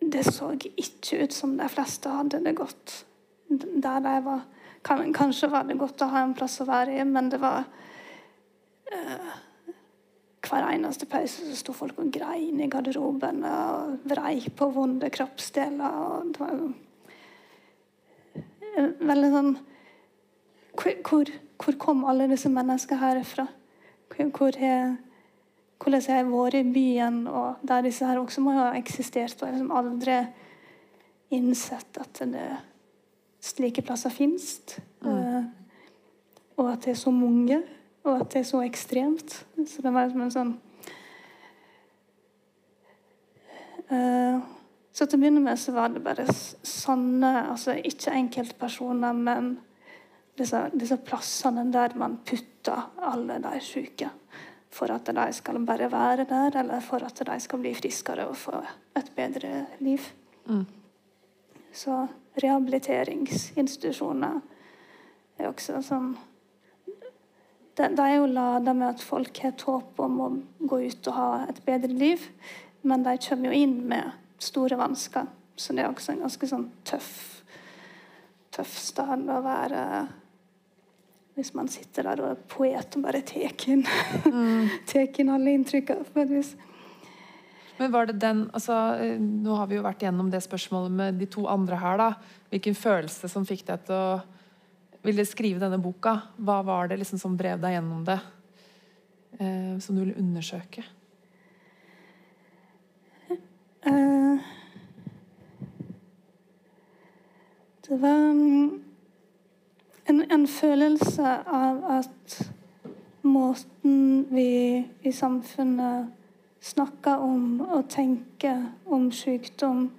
det så ikke ut som de fleste hadde det godt der de var. Kanskje var det godt å ha en plass å være i, men det var uh, Hver eneste pause så sto folk og grein i garderoben og vrei på vonde kroppsdeler. og det var veldig sånn hvor, hvor, kom alle disse menneskene her fra? hvor er, hvordan har jeg vært i byen, og der disse her også må ha eksistert, og jeg liksom aldri innsett at det, slike plasser fins. Mm. Uh, og at det er så mange, og at det er så ekstremt. Så det var liksom en sånn uh, så til å begynne med så var det bare sånne altså Ikke enkeltpersoner, men disse, disse plassene der man putter alle de syke. For at de skal bare være der, eller for at de skal bli friskere og få et bedre liv. Mm. Så rehabiliteringsinstitusjoner er også sånn de, de er jo lada med at folk har et håp om å gå ut og ha et bedre liv, men de kommer jo inn med store vansker. Så det er også en ganske sånn tøff, tøff stad å være hvis man sitter der og er poet og bare tar inn, mm. alle inntrykkene. på et vis. Men var det den, altså, Nå har vi jo vært gjennom det spørsmålet med de to andre her. da. Hvilken følelse som fikk deg til å ville skrive denne boka? Hva var det liksom som drev deg gjennom det? Eh, som du ville undersøke? Uh, det var um, en, en, følelse av at måten vi i samfunnet snakker om og tenker om sykdom,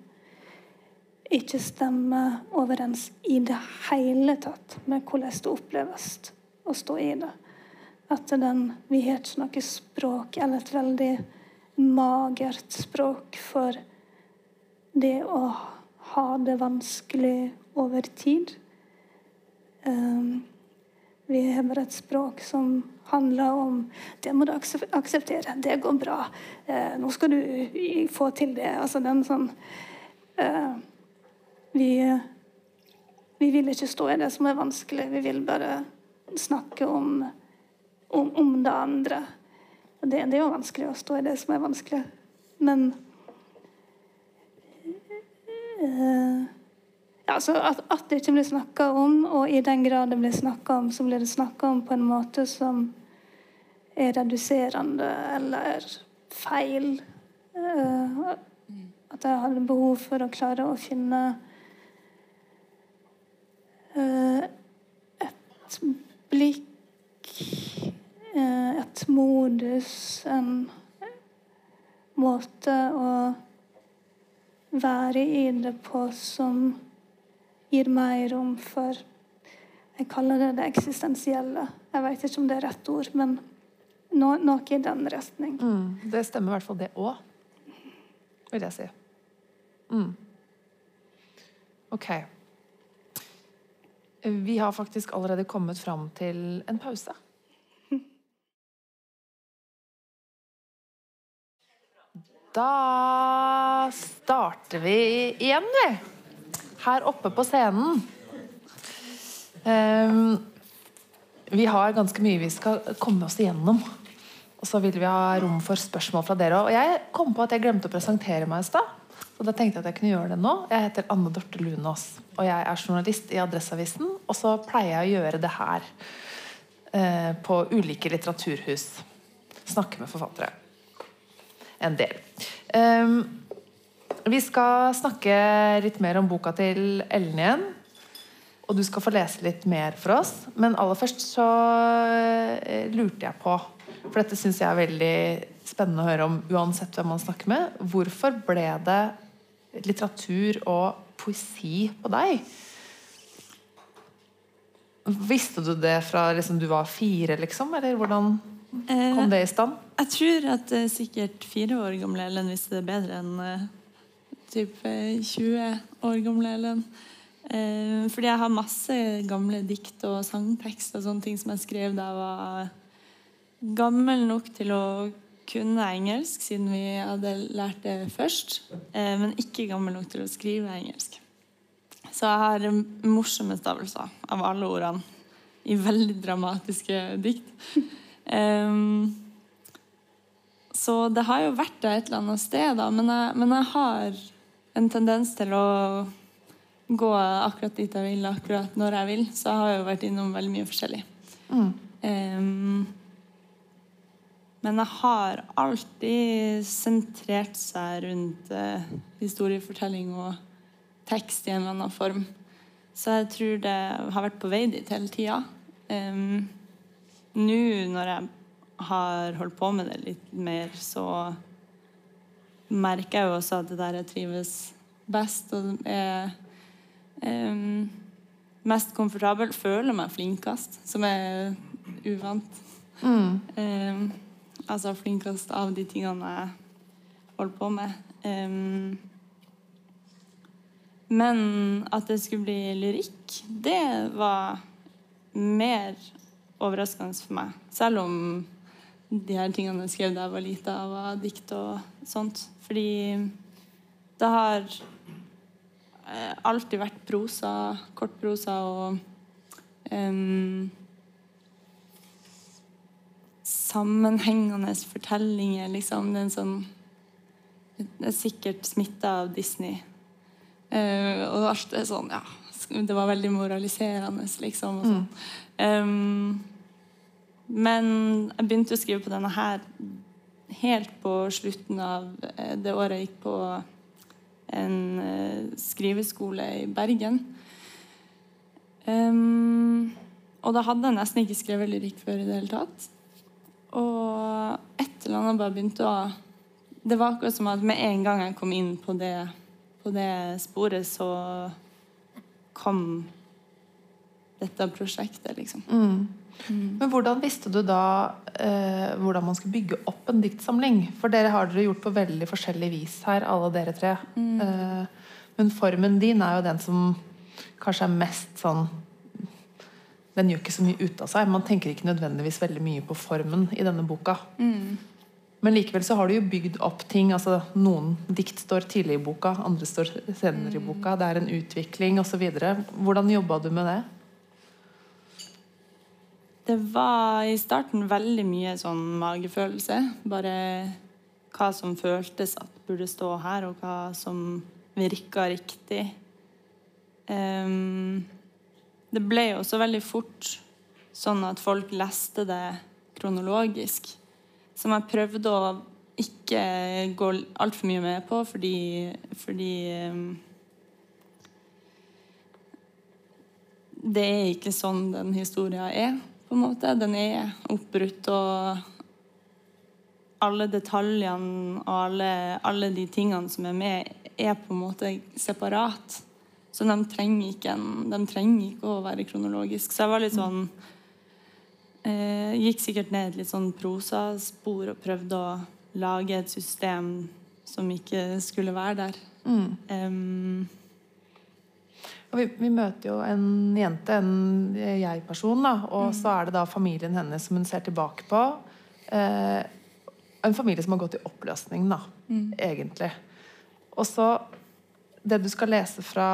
ikke stemmer overens i det hele tatt med hvordan det oppleves å stå i det. At den, vi har ikke noe språk eller et veldig magert språk for det å ha det vanskelig over tid. Um, vi har bare et språk som handler om Det må du akseptere. Det går bra. Uh, nå skal du få til det. Altså den sånn uh, vi, vi vil ikke stå i det som er vanskelig. Vi vil bare snakke om, om, om det andre. Det, det, er jo vanskelig å stå i det som er vanskelig. Men uh, altså at, at, det ikke blir snakka om, og i den grad det blir snakka om, så blir det snakka om på en måte som er reduserende eller feil. Uh, at jeg hadde behov for å klare å finne uh, et blikk, et modus, en måte å være i det på som gir meg rom for Jeg kaller det det eksistensielle. Jeg vet ikke om det er rett ord, men no, noe i den retning. Mm, det stemmer i hvert fall det òg, vil jeg si. Mm. Ok. Vi har faktisk allerede kommet fram til en pause. Da starter vi igjen, vi. Her oppe på scenen. Um, vi har ganske mye vi skal komme oss igjennom. Og så vil vi ha rom for spørsmål fra dere òg. Og jeg kom på at jeg glemte å presentere meg i stad. Så da tenkte jeg at jeg kunne gjøre det nå. Jeg heter Anne Dorte Lunås. Og jeg er journalist i Adresseavisen. Og så pleier jeg å gjøre det her eh, på ulike litteraturhus. Snakke med forfattere. En del. Um, vi skal snakke litt mer om boka til Ellen igjen. Og du skal få lese litt mer for oss. Men aller først så eh, lurte jeg på For dette syns jeg er veldig spennende å høre om uansett hvem man snakker med. Hvorfor ble det litteratur og poesi på deg? Visste du det fra liksom, du var fire, liksom? Eller hvordan kom det i stand? Jeg tror at uh, sikkert fire år gamle Ellen visste det bedre enn uh, typ 20 år gamle Ellen. Uh, fordi jeg har masse gamle dikt og sangtekst og sånne ting som jeg skrev da jeg var gammel nok til å kunne engelsk, siden vi hadde lært det først. Uh, men ikke gammel nok til å skrive engelsk. Så jeg har morsomme stavelser av alle ordene i veldig dramatiske dikt. Um, så det har jo vært der et eller annet sted, da. Men jeg, men jeg har en tendens til å gå akkurat dit jeg vil, akkurat når jeg vil. Så jeg har jo vært innom veldig mye forskjellig. Mm. Um, men jeg har alltid sentrert seg rundt uh, historiefortelling og tekst i en eller annen form. Så jeg tror det har vært på vei dit hele tida. Um, Nå når jeg har holdt på med det litt mer, så merker jeg jo også at det der jeg trives best og er um, mest komfortabel. Føler meg flinkest, som er uvant. Mm. Um, altså flinkest av de tingene jeg holder på med. Um, men at det skulle bli lyrikk, det var mer overraskende for meg. Selv om de her tingene jeg skrev da jeg var lita, var dikt og sånt. Fordi det har eh, alltid vært prosa, kortprosa og um, sammenhengende fortellinger, liksom. Det er, en sånn, det er sikkert smitta av Disney. Uh, og alt er sånn, ja Det var veldig moraliserende, liksom. Og sånn. Um, men jeg begynte å skrive på denne her helt på slutten av eh, det året jeg gikk på en eh, skriveskole i Bergen. Um, og da hadde jeg nesten ikke skrevet lyrikk før i det hele tatt. Og et eller annet bare begynte å Det var akkurat som at med en gang jeg kom inn på det, på det sporet, så kom dette prosjektet, liksom. Mm. Men hvordan visste du da eh, hvordan man skulle bygge opp en diktsamling? For dere har dere gjort på veldig forskjellig vis her, alle dere tre. Eh, men formen din er jo den som kanskje er mest sånn Den gjør ikke så mye ut av seg. Man tenker ikke nødvendigvis veldig mye på formen i denne boka. Men likevel så har du jo bygd opp ting. altså Noen dikt står tidlig i boka, andre står senere i boka. Det er en utvikling osv. Hvordan jobba du med det? Det var i starten veldig mye sånn magefølelse. Bare hva som føltes at burde stå her, og hva som virka riktig. Um, det ble jo også veldig fort sånn at folk leste det kronologisk. Som jeg prøvde å ikke gå altfor mye med på, fordi, fordi um, Det er ikke sånn den historia er, på en måte. Den er oppbrutt, og alle detaljene og alle, alle de tingene som er med, er på en måte separat. Så de trenger ikke, en, de trenger ikke å være kronologisk. Så jeg var litt sånn eh, Gikk sikkert ned et litt sånn prosaspor og prøvde å lage et system som ikke skulle være der. Um, Og vi, vi møter jo en jente, en jeg-person, da, og så er det da familien hennes som hun ser tilbake på. Eh, en familie som har gått i oppløsning, da, egentlig. Og så Det du skal lese fra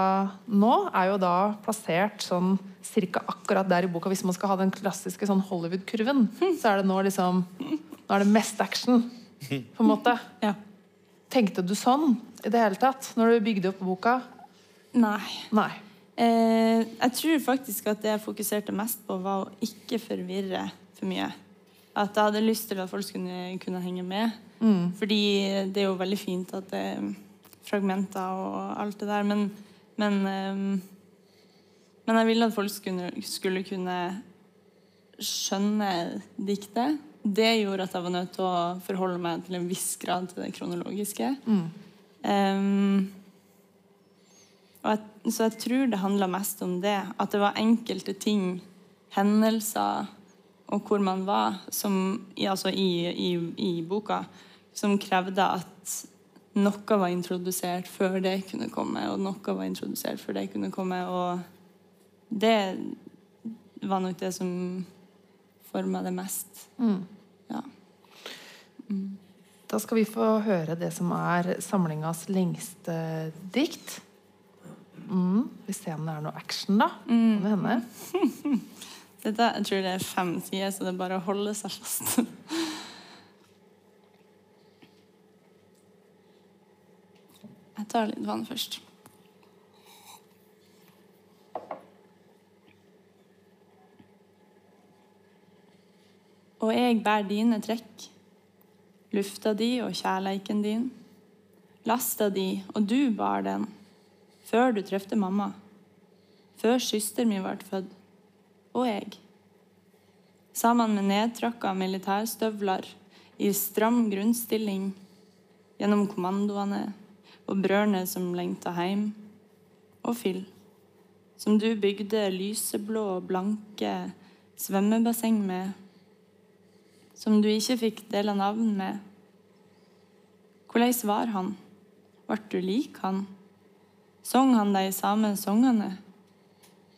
nå, er jo da plassert sånn cirka akkurat der i boka. Hvis man skal ha den klassiske sånn Hollywood-kurven, så er det nå liksom Nå er det mest action, på en måte. ja. Tenkte du sånn i det hele tatt når du bygde opp boka? Nei. Nei. Eh, jeg tror faktisk at det jeg fokuserte mest på, var å ikke forvirre for mye. At jeg hadde lyst til at folk skulle kunne henge med. Fordi det er jo veldig fint at det er fragmenter og alt det der, men, men, eh, men jeg ville at folk skulle, skulle kunne skjønne diktet. Det gjorde at jeg var nødt til å forholde meg til en viss grad til det kronologiske. Um, og jeg, så jeg tror det handla mest om det. At det var enkelte ting, hendelser og hvor man var, som, altså i, i, i boka, som krevde at noe var introdusert før det kunne komme, og noe var introdusert før det kunne komme. Og det var nok det som forma det mest. Ja. Da skal vi få høre det som er samlingas lengste dikt. Mm. Vi ser om det er noe action, da. Kan det hende? Dette, jeg tror det er fem sider, så det er bare å holde seg fast. Jeg tar litt vann først. Og jeg bærer dine trekk, lufta di og kjærleiken din, lasta di, og du bar den, før du trefte mamma, før søsteren min ble født, og jeg. Sammen med nedtrakka militærstøvler i stram grunnstilling, gjennom kommandoene og brødrene som lengta hjem, og Phil, som du bygde lyseblå blanke svømmebasseng med, som du ikke fikk dele navn med. Hvordan var han? Ble du lik han? Sang han de samme sangene?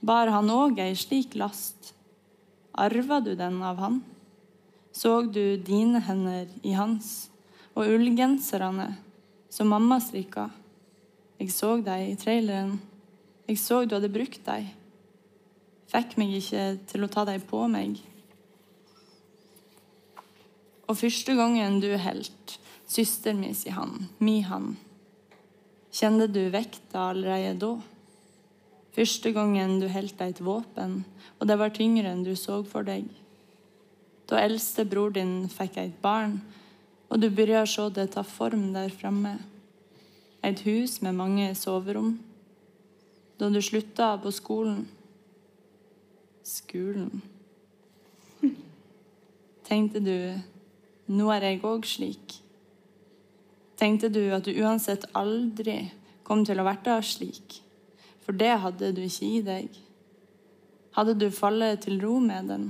Bar han òg ei slik last? Arva du den av han? Såg du dine hender i hans, og ullgenserne som mamma strikka? Jeg så deg i traileren. Jeg så du hadde brukt deg. Fikk meg ikke til å ta deg på meg. Og første gangen du helt, søster mi si han, mi han, kjente du vekta allerede da? Første gangen du holdt deg et våpen, og det var tyngre enn du så for deg. Da eldste bror din fikk et barn, og du begynte å se det ta form der framme. Et hus med mange soverom. Da du slutta på skolen Skolen. Tenkte du nå er jeg òg slik. Tenkte du at du uansett aldri kom til å være slik? For det hadde du ikke i deg. Hadde du fallet til ro med den?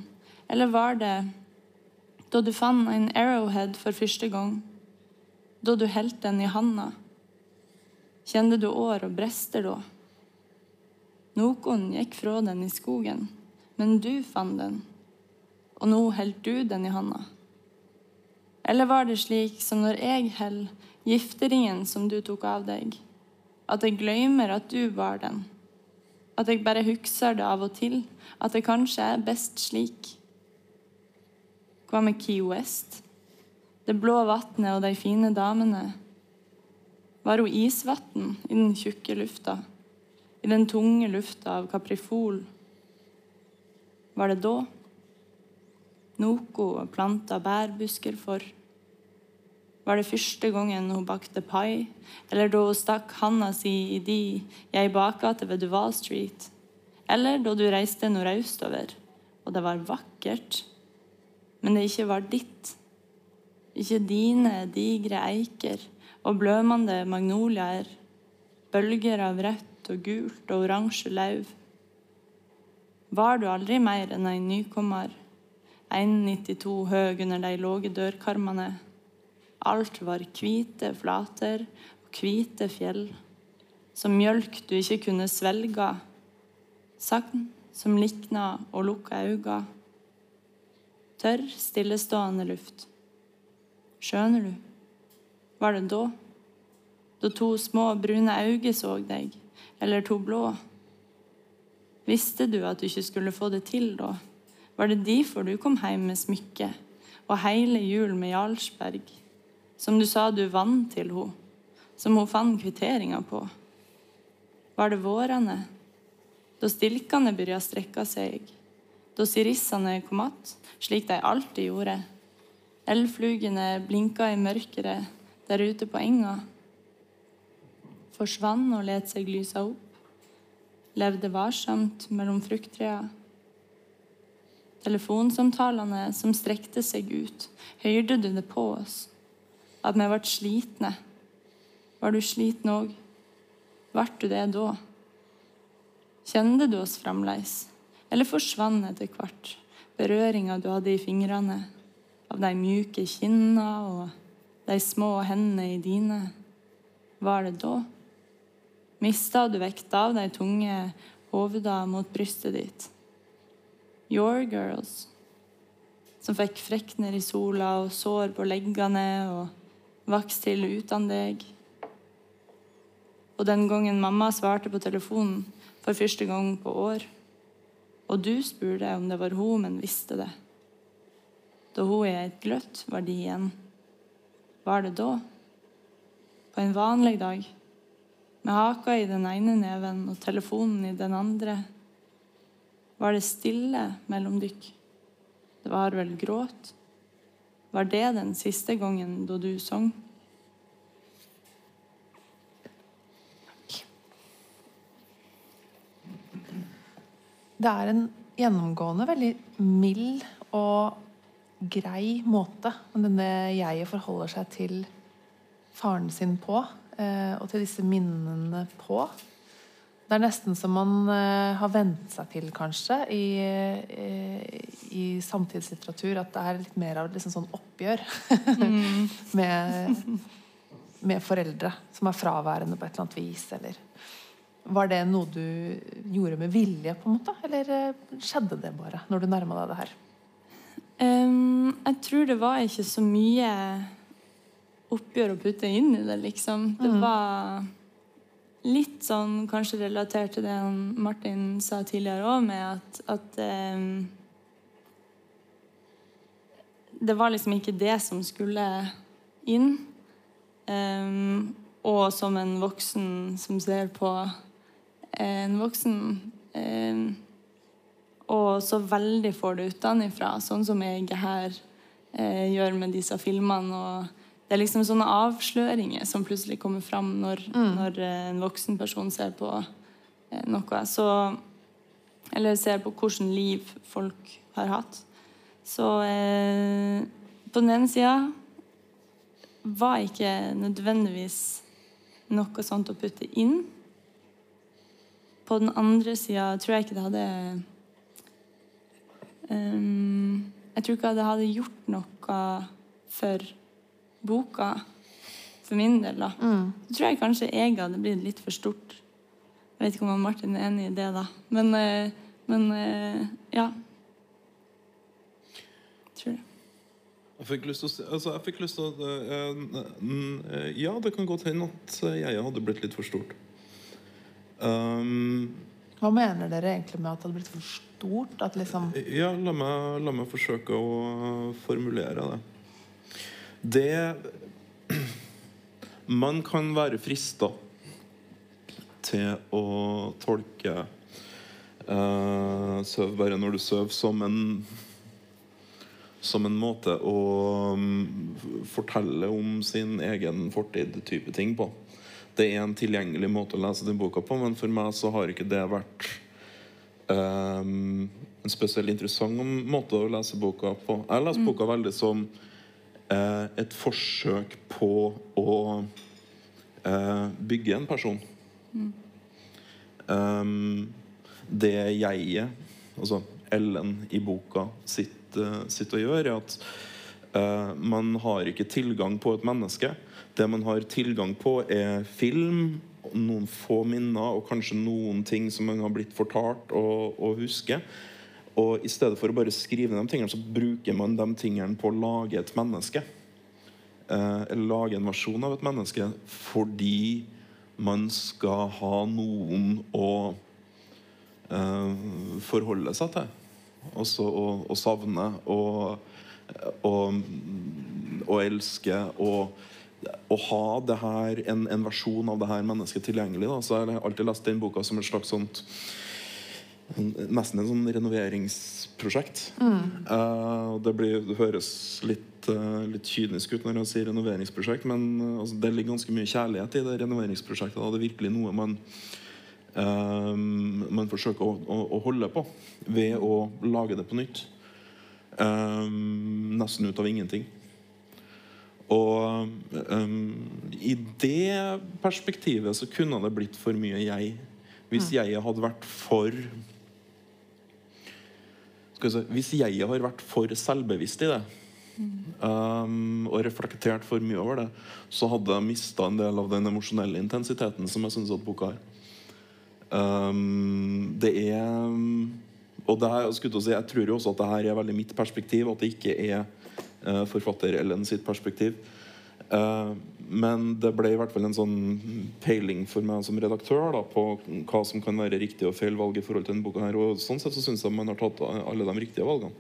Eller var det da du fant en arrowhead for første gang? Da du holdt den i handa? Kjente du år og brester da? Noen gikk fra den i skogen, men du fant den, og nå holdt du den i handa. Eller var det slik som når jeg holder gifteringen som du tok av deg, at jeg glemmer at du var den? At jeg bare husker det av og til? At det kanskje er best slik? Hva med Key West? Det blå vannet og de fine damene? Var hun isvann i den tjukke lufta? I den tunge lufta av Kaprifol? Var det da? noe planta bærbusker for? Var det første gangen hun bakte pai, eller da hun stakk handa si i de jeg bakgate ved Duval Street, eller da du reiste nordøstover, og det var vakkert, men det ikke var ditt, ikke dine digre eiker og blømende magnoliaer, bølger av rødt og gult og oransje lauv. Var du aldri mer enn ei nykommer, 1,92 høg under de låge dørkarmene? Alt var hvite flater og hvite fjell, som mjølk du ikke kunne svelge, sagn som likna og lukka auga. Tørr, stillestående luft. Skjønner du? Var det da? Da to små, brune øyne så deg, eller to blå? Visste du at du ikke skulle få det til da? Var det derfor du kom hjem med smykke og hele jul med Jarlsberg, som du sa du vant til henne, som hun fant kvitteringa på? Var det vårene, da stilkene begynte å strekke seg, da sirissene kom att, slik de alltid gjorde? Elflugene blinka i mørket der ute på enga. Forsvant og let seg lysa opp. Levde varsomt mellom frukttrea. Telefonsamtalene som strekte seg ut. Hørte du det på oss? At vi ble slitne? Var du sliten òg? Ble du det da? Kjente du oss fremdeles? Eller forsvant etter hvert berøringa du hadde i fingrene? Av de mjuke kinna og de små hendene i dine? Var det da? Mista du vekta av de tunge hovedene mot brystet ditt? Your girls, som fikk frekner i sola og sår på leggene og vokste til uten deg. Og den gangen mamma svarte på telefonen for første gang på år, og du spurte om det var hun, men visste det. Da hun i et gløtt var de igjen. Var det da? På en vanlig dag? Med haka i den ene neven og telefonen i den andre? Var det stille mellom dykk? Det var vel gråt? Var det den siste gangen da du sang? Det er en gjennomgående veldig mild og grei måte denne jeget forholder seg til faren sin på, eh, og til disse minnene på. Det er nesten som man eh, har vent seg til, kanskje, i, eh, i samtidslitteratur, at det er litt mer av liksom sånn oppgjør med, med foreldre som er fraværende på et eller annet vis, eller Var det noe du gjorde med vilje, på en måte, eller skjedde det bare når du nærma deg det her? Um, jeg tror det var ikke så mye oppgjør å putte inn i det, liksom. Det Mm. var litt sånn kanskje relatert til det Martin sa tidligere òg, med at, at um, Det var liksom ikke det som skulle inn. Um, og som en voksen som ser på en voksen um, og så veldig får det utenfra, sånn som jeg her eh, gjør med disse filmene. og Det er liksom sånne avsløringer som plutselig kommer fram når, når eh, en voksen person ser på eh, noe. Så, eller ser på hvordan liv folk har hatt. Så eh, på den ene sida var ikke nødvendigvis noe sånt å putte inn. På den andre sida tror jeg ikke det hadde Um, jeg tror ikke det hadde gjort noe for boka, for min del. da. Så tror jeg kanskje jeg hadde blitt litt for stort. Jeg vet ikke om Martin er enig i det, da. Men, eh, men eh, ja. Tror det. Jeg fikk lyst til å si altså, jeg fikk lyst til å eh, eh, Ja, det kan godt hende at jeg hadde blitt litt for stort. Um, Hva mener dere egentlig med at det hadde blitt for stort? At liksom Ja, la meg, la meg forsøke å formulere det. Det Man kan være frista til å tolke uh, søv bare når du sover, som en som en måte å um, fortelle om sin egen fortid-type ting på. Det er en tilgjengelig måte å lese den boka på, men for meg så har ikke det vært um, en spesielt interessant måte å lese boka på. Jeg leser boka veldig som et forsøk på å eh, bygge en person. Um, det jeget, altså Ellen i boka, sitter, sitt og gjør, er at eh, man har ikke tilgang på et menneske. Det man har tilgang på, er film, noen få minner og kanskje noen ting som man har blitt fortalt og, og husker. Og i stedet for å bare skrive de tingene, så bruker man de tingene på å lage et menneske. Eh, eller lage en versjon av et menneske fordi man skal ha noen å eh, forholde seg til. Også å, å savne og, og, og elske. Og å ha det her, en, en, versjon av det her mennesket tilgjengelig. Da. Så jeg har alltid lest den boka som et slags sånt Nesten en sånn renoveringsprosjekt. Mm. Uh, det, blir, det, høres litt, uh, litt, kynisk ut når jeg sier renoveringsprosjekt, men uh, altså, det ligger ganske mye kjærlighet i det renoveringsprosjektet. Da. Det er virkelig noe man, man forsøker å, å, å, holde på ved å lage det på nytt. nesten ut av ingenting. Og um, i det perspektivet så kunne det blitt for mye jeg. Hvis mm. jeg hadde vært for Hvis jeg har vært for selvbevisst i det, um, og reflektert for mye over det, så hadde jeg mista en del av den emosjonelle intensiteten som jeg syns at boka har. Um, det er Og det her, jeg, si, jeg tror jo også at det her er veldig mitt perspektiv, at det ikke er uh, forfatter Ellen sitt perspektiv. Eh, men det ble i hvert fall en sånn peiling for meg som redaktør da, på hva som kan være riktig og feil valg i forhold til denne boka. her, og Sånn sett så syns jeg man har tatt alle de riktige valgene.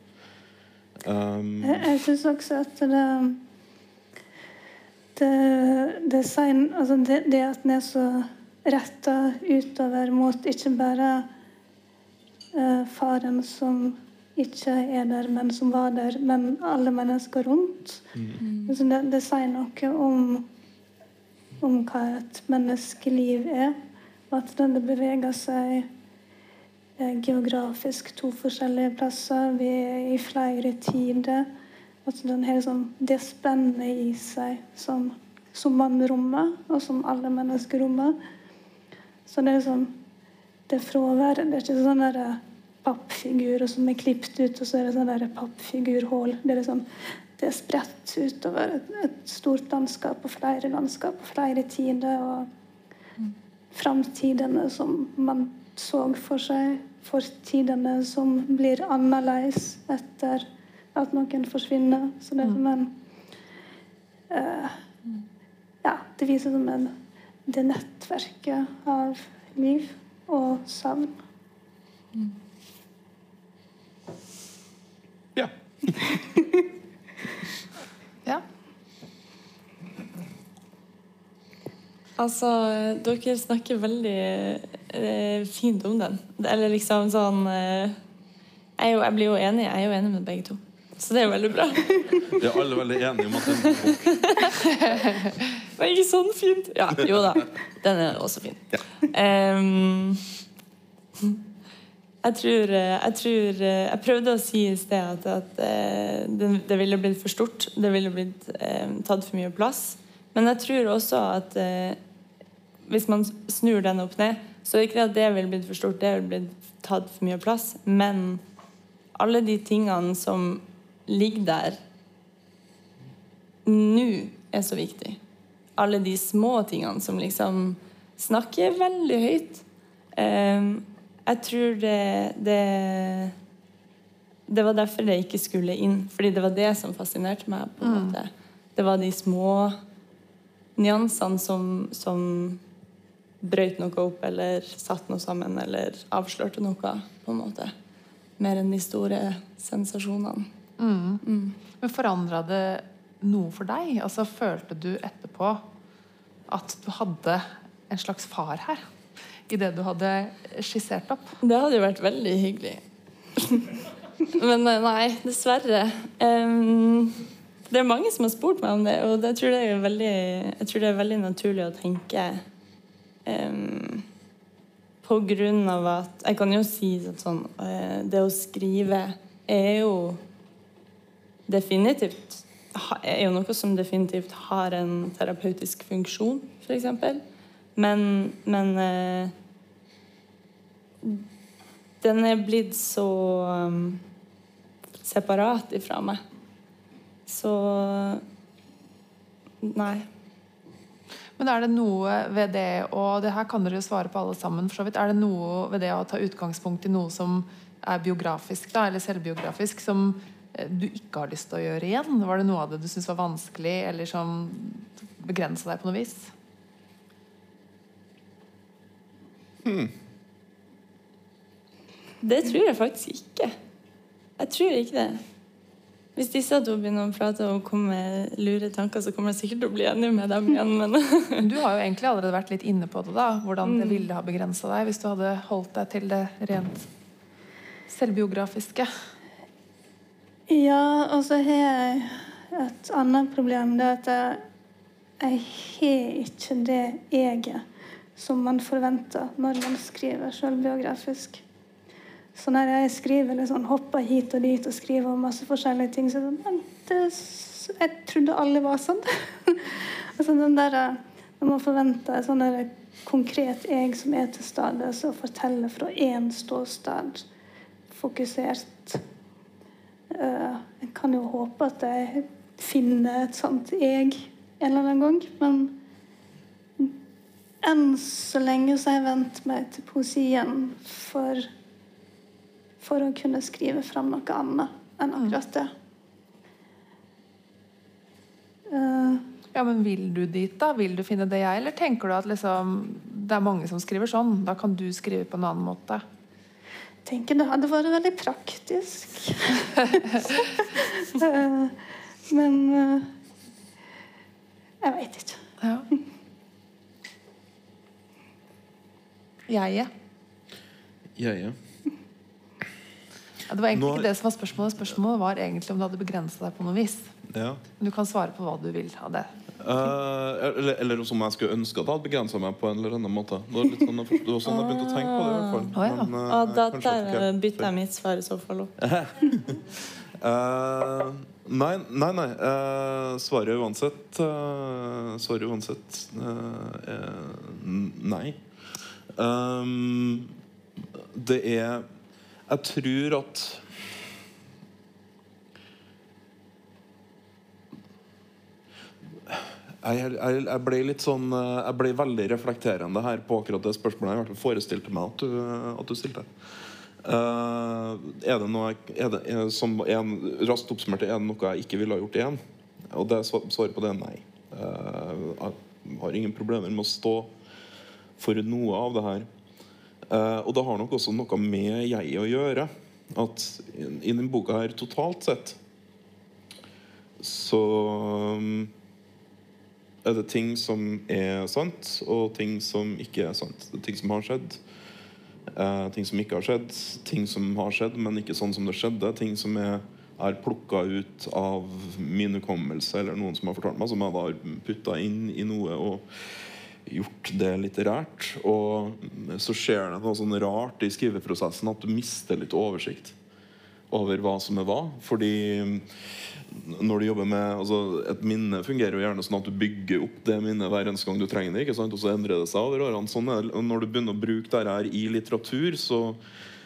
Um, jeg jeg syns også at det det, det, sein, altså det, det at den er så retta utover mot ikke bare uh, faren som ikke er der, men som var der, men alle mennesker rundt. Mm. Det, det, sier noe om, om hva et menneskeliv er. Og at det beveger seg eh, geografisk to forskjellige plasser. Vi er i flere tider. At den har sånn, det spennet i seg som, som man rommer, og som alle mennesker rommer. Så det er sånn det fraværet. Det er ikke sånn derre pappfigurer som er klippet ut, og så er det sånn pappfigurhull. Det er liksom det er spredt utover et, et, stort landskap og flere landskap og flere tider. Og framtidene som man så for seg. Fortidene som blir annerledes etter at noen forsvinner. Så det er som en uh, Ja, det viser som en, det nettverket av liv og savn. Mm. ja. Altså, dere snakker veldig eh, fint om den. Eller liksom sånn eh, jeg, jo, jeg, blir jo enig. Jeg er jo enig med begge to. Så det er jo veldig bra. Vi er alle veldig enige om at den er bok. Er ikke sånn fint. Ja, jo da. Den er også fin. Ja. Um, jeg tror, eh, jeg tror, eh, jeg prøvde å si i sted at, at eh, det, det, ville blitt for stort. Det ville blitt eh, tatt for mye plass. Men jeg tror også at eh, hvis man snur den opp ned, så er det ikke at det ville blitt for stort, det ville blitt tatt for mye plass. Men alle de tingene som ligger der nå, er så viktig. Alle de små tingene som liksom snakker veldig høyt. Um, jeg tror det, det, det var derfor det ikke skulle inn. Fordi det var det som fascinerte meg. på en mm. Det var de små nyansene som, som brøyt noe opp, eller satte noe sammen, eller avslørte noe. på en måte. Mer enn de store sensasjonene. Mm. Mm. Men forandra det noe for deg? Altså Følte du etterpå at du hadde en slags far her? I det du hadde skissert opp? Det hadde jo vært veldig hyggelig. Men eh, nei, dessverre. Um, det er mange som har spurt meg om det, og det tror jeg, er veldig, jeg tror det er veldig naturlig å tenke um, På grunn av at Jeg kan jo si at sånn uh, Det å skrive er jo definitivt er jo noe som definitivt har en terapeutisk funksjon, f.eks. Men, men eh, den er blitt så um, separat ifra meg. Så Nei. Men er det noe ved det og det her kan dere jo svare på alle sammen, for så vidt, er det noe ved det å ta utgangspunkt i noe som er biografisk, da, eller selvbiografisk, som eh, du ikke har lyst til å gjøre igjen? Var det noe av det du syntes var vanskelig, eller som begrensa deg på noe vis? Det tror jeg faktisk ikke. Jeg tror ikke det. Hvis disse to begynner å prate og komme med lure tanker, så kommer jeg sikkert til å bli enig med dem igjen, men Du har jo egentlig allerede vært litt inne på det, da, hvordan det ville ha begrensa deg hvis du hadde holdt deg til det rent selvbiografiske. Ja, og så har jeg et annet problem. Det er at jeg, jeg har ikke det eget som man forventer når man skriver selvbiografisk. Så når jeg skriver eller sånn, hopper hit og dit og skriver om masse forskjellige ting, så er det sånn «Men det, Jeg trodde alle var sånn. altså den der, Når man forventer et sånn der konkret jeg som er til stede, så forteller fra én ståsted, fokusert uh, Jeg kan jo håpe at jeg finner et sånt jeg en eller annen gang, men enn så lenge så har jeg vent meg til poesien for, for å kunne skrive fram noe annet enn akkurat det. Uh, Ja, men Vil du dit, da? Vil du finne det jeg, eller tenker du at liksom, det er mange som skriver sånn? Da kan du skrive på en annen måte? Jeg tenker det hadde vært veldig praktisk. Eh, men uh, jeg veit ikke. Ja. Jeg, Jeg, ja. Det var egentlig Nå- ikke det som var spørsmålet. Spørsmålet var egentlig om du hadde begrensa deg på noe vis. ja. Men du kan svare på hva du vil av det. Uh, eller, eller som jeg skulle ønske at jeg hadde begrensa meg på en eller annen måte. Det var, litt sånn, det var sånn jeg begynte å tenke på det. i hvert fall oh, ja. Men, uh, ah, da der bytter jeg mitt svar i så fall opp. uh, nei, nei. nei. Eh, svaret uansett uh, Svaret uansett eh, nei. Um, det er Jeg tror at jeg, jeg, jeg ble litt sånn eh, Jeg ble veldig reflekterende her på akkurat det spørsmålet jeg forestilte meg at du, at du stilte. Uh, er det noe er det, er, som en, Raskt oppsummert, er det noe jeg ikke ville ha gjort igjen? Og det svar- svaret på det er nei. Uh, jeg har ingen problemer med å stå for noe av det her. Eh, og det har nok også noe med jeg å gjøre. At i, denne boka her totalt sett så um, er det ting som er sant, og ting som ikke er sant. Det er ting som har skjedd, eh, ting som ikke har skjedd, ting som har skjedd, men ikke sånn som det skjedde. Ting som er, er plukka ut av min hukommelse, eller noen som har fortalt meg, som jeg da har putta inn i noe og gjort det litterært. Og så skjer det noe sånn rart i skriveprosessen at du mister litt oversikt over hva som er hva. Fordi når du jobber med altså Et minne fungerer jo gjerne sånn at du bygger opp det minnet hver eneste gang du trenger det. ikke sant? Og så endrer det seg over årene. Sånn er når du begynner å bruke dette her i litteratur, så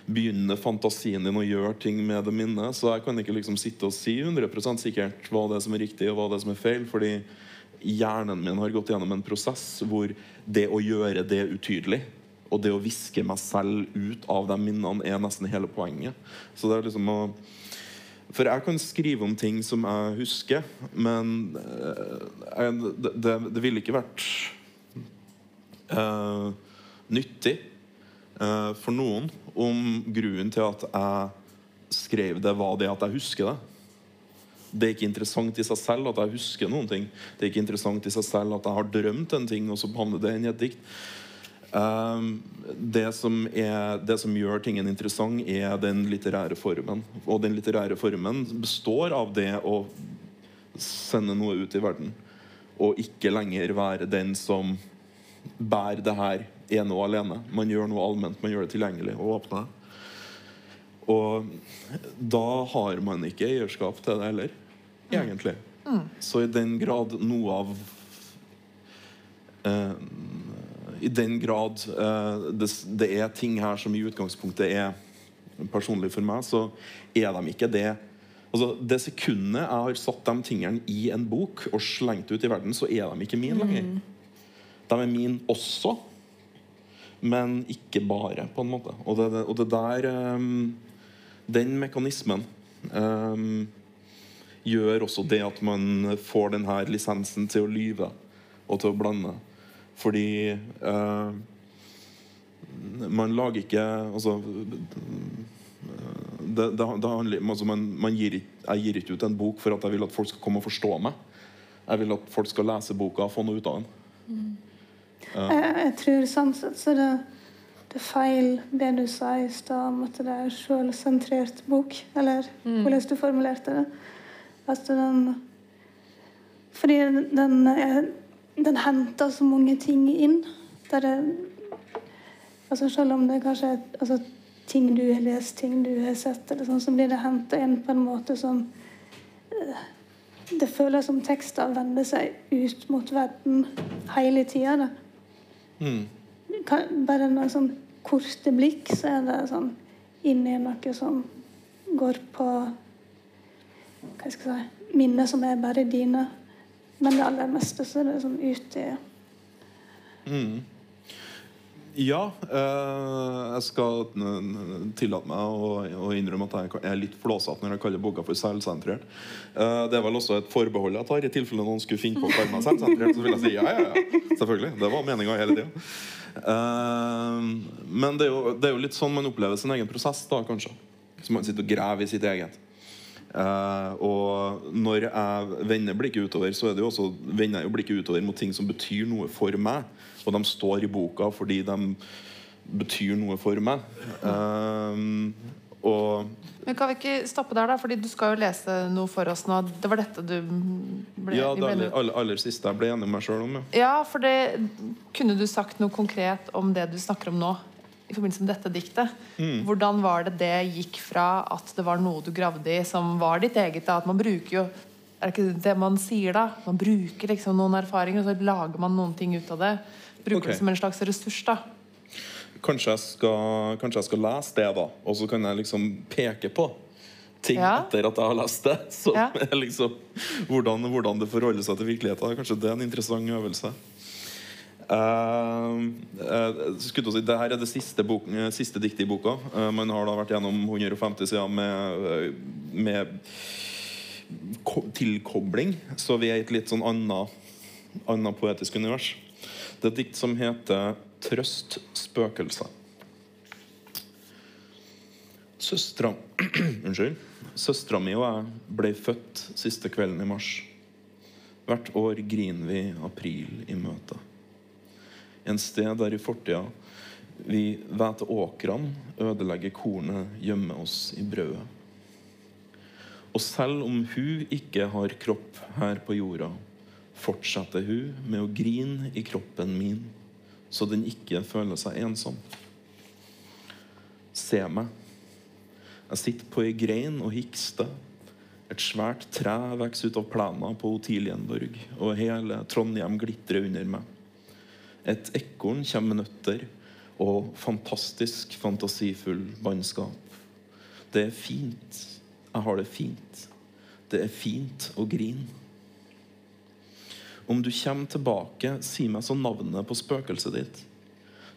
begynner fantasien din å gjøre ting med det minnet. Så jeg kan ikke liksom sitte og si 100% sikkert hva det er som er riktig og hva det er som er feil. Fordi hjernen min har gått gjennom en prosess hvor det å gjøre det utydelig og det å viske meg selv ut av de minnene er nesten hele poenget. Så det er liksom å For jeg kan skrive om ting som jeg husker, men eh, jeg, det, det, det ville ikke vært uh, nyttig uh, for noen om grunnen til at jeg skrev det, var det at jeg husker det. Det er ikke interessant i seg selv at jeg husker noen ting. Det er ikke interessant i seg selv at jeg har drømt en ting, og så havner det inn i et dikt. Um, det, som er, det som gjør tingen interessant, er den litterære formen. Og den litterære formen består av det å sende noe ut i verden. Og ikke lenger være den som bærer det her ene og alene. Man gjør noe allment, man gjør det tilgjengelig og åpner. Og da har man ikke eierskap til det heller, egentlig. Så i den grad noe av eh, I den grad eh, det, det er ting her som i utgangspunktet er personlig for meg, så er de ikke det. Altså, det sekundet jeg har satt de tingene i en bok og slengt ut i verden, så er de ikke mine lenger. De er mine også, men ikke bare, på en måte. Og det, og det der um, Den mekanismen ehm, gjør også det at man får denne lisensen til å lyve og til å blande. Fordi eh, man lager ikke Altså det, det, det handler, altså man, man gir, jeg gir ikke ut en bok for at jeg vil at folk skal komme og forstå meg. Jeg vil at folk skal lese boka og få noe ut av den. Jeg, jeg tror sånn sett så det, det er feil det du sa i stad om at det er selvsentrert bok. Eller hvordan du formulerte det. At den Fordi den, er- den henter så mange ting inn. Der det, altså selv om det kanskje er altså, ting du har lest, ting du har sett, eller sånn, så blir det henta inn på en måte som eh, Det føles som tekster vender seg ut mot verden hele tida. Mm. Bare noen sånn korte blikk så er det sånn inn i noe som går på Hva skal jeg si Minner som er bare dine. Men det aller meste så er det sånn ut i Ja, eh, jeg skal tillate meg å, å innrømme at jeg er litt flåsete når jeg kaller boka for selvsentrert. Eh, det er vel også et forbehold jeg tar, i tilfelle noen skulle finne på å kalle meg selvsentrert. Så vil jeg si ja, ja, ja. Selvfølgelig. Det var meninga hele tida. men det er, jo, det er jo litt sånn man opplever sin egen prosess, da, kanskje. Så man sitter og graver i sitt eget. Eh, og når jeg vender blikket utover, så er det jo også, vender jeg jo blikket utover mot ting som betyr noe for meg. Og de står i boka fordi de betyr noe for meg. Eh, og Men kan vi ikke stoppe der, da? Fordi du skal jo lese noe for oss nå. Det var dette du ble, ja, det ble aller, aller, aller siste jeg ble enig med meg sjøl om. Ja. Ja, for det Kunne du sagt noe konkret om det du snakker om nå? I forbindelse med dette diktet. Mm. Hvordan var det det gikk fra at det var noe du gravde i, som var ditt eget? da? At man bruker jo Er det ikke det man sier, da? Man bruker liksom noen erfaringer, og så lager man noen ting ut av det. Bruker okay. det som en slags ressurs, da. Kanskje, jeg skal, kanskje jeg skal lese det, da. Og så kan jeg liksom peke på ting Ja. etter at jeg har lest det. Så Ja. liksom, hvordan, hvordan det forholder seg til virkeligheten. Kanskje det er en interessant øvelse. Uh, å si, det her er det siste, bok, eh, siste diktet i boka. Uh, man har da vært gjennom 150 sider med, med ko- tilkobling, så vi er i et litt sånn annet, annet poetisk univers. Det er et dikt som heter 'Trøst spøkelser'. Søstera Unnskyld. Søstera mi og jeg ble født siste kvelden i mars. Hvert år griner vi april i møte. En sted der i fortida vi vet åkrene, ødelegger kornet, gjemmer oss i brødet. Og selv om hun ikke har kropp her på jorda, fortsetter hun med å grine i kroppen min, så den ikke føler seg ensom. Se meg. Jeg sitter på ei grein og hikster. Et svært tre vokser ut av plena på Otilienborg, og hele Trondheim glitrer under meg. Et ekorn kommer med nøtter og fantastisk fantasifull bannskap. Det er fint. Jeg har det fint. Det er fint å grine. Om du kommer tilbake, si meg så navnet på spøkelset ditt.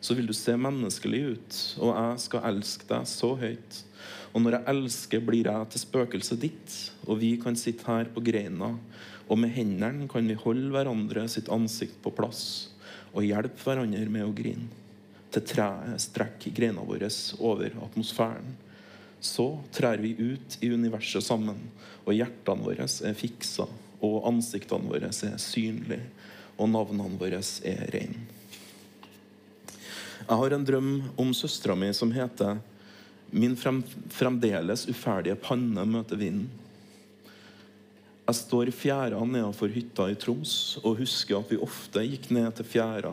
Så vil du se menneskelig ut, og jeg skal elske deg så høyt. Og når jeg elsker, blir jeg til spøkelset ditt, og vi kan sitte her på greina, og med hendene kan vi holde hverandre sitt ansikt på plass, og hjelpe hverandre med å grine. Til treet strekker greina vår over atmosfæren. Så trær vi ut i universet sammen, og hjertene våre er fiksa, og ansiktene våre er synlige, og navnene våre er reine. Jeg har en drøm om søstera mi som heter 'Min frem, fremdeles uferdige panne møter vinden'. Jeg står i fjæra nedenfor hytta i Troms og husker at vi ofte gikk ned til fjæra.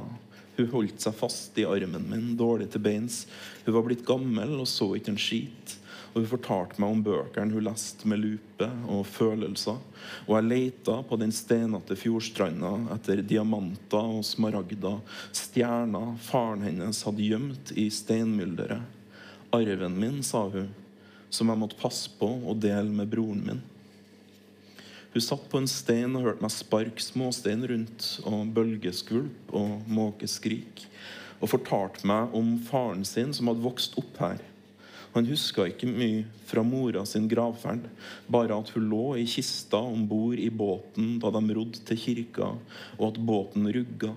Hun holdt seg fast i armen min, dårlig til beins. Hun var blitt gammel og så ikke en skit. Og hun fortalte meg om bøkene hun leste med lupe og følelser. Og jeg leita på den steinete fjordstranda etter diamanter og smaragder, stjerner faren hennes hadde gjemt i steinmylderet. Arven min, sa hun, som jeg måtte passe på og dele med broren min. Hun satt på en stein og hørte meg sparke småstein rundt og bølgeskvulp og måkeskrik, og fortalte meg om faren sin som hadde vokst opp her. Han huska ikke mye fra mora sin gravferd, bare at hun lå i kista om bord i båten da de rodde til kirka, og at båten rugga.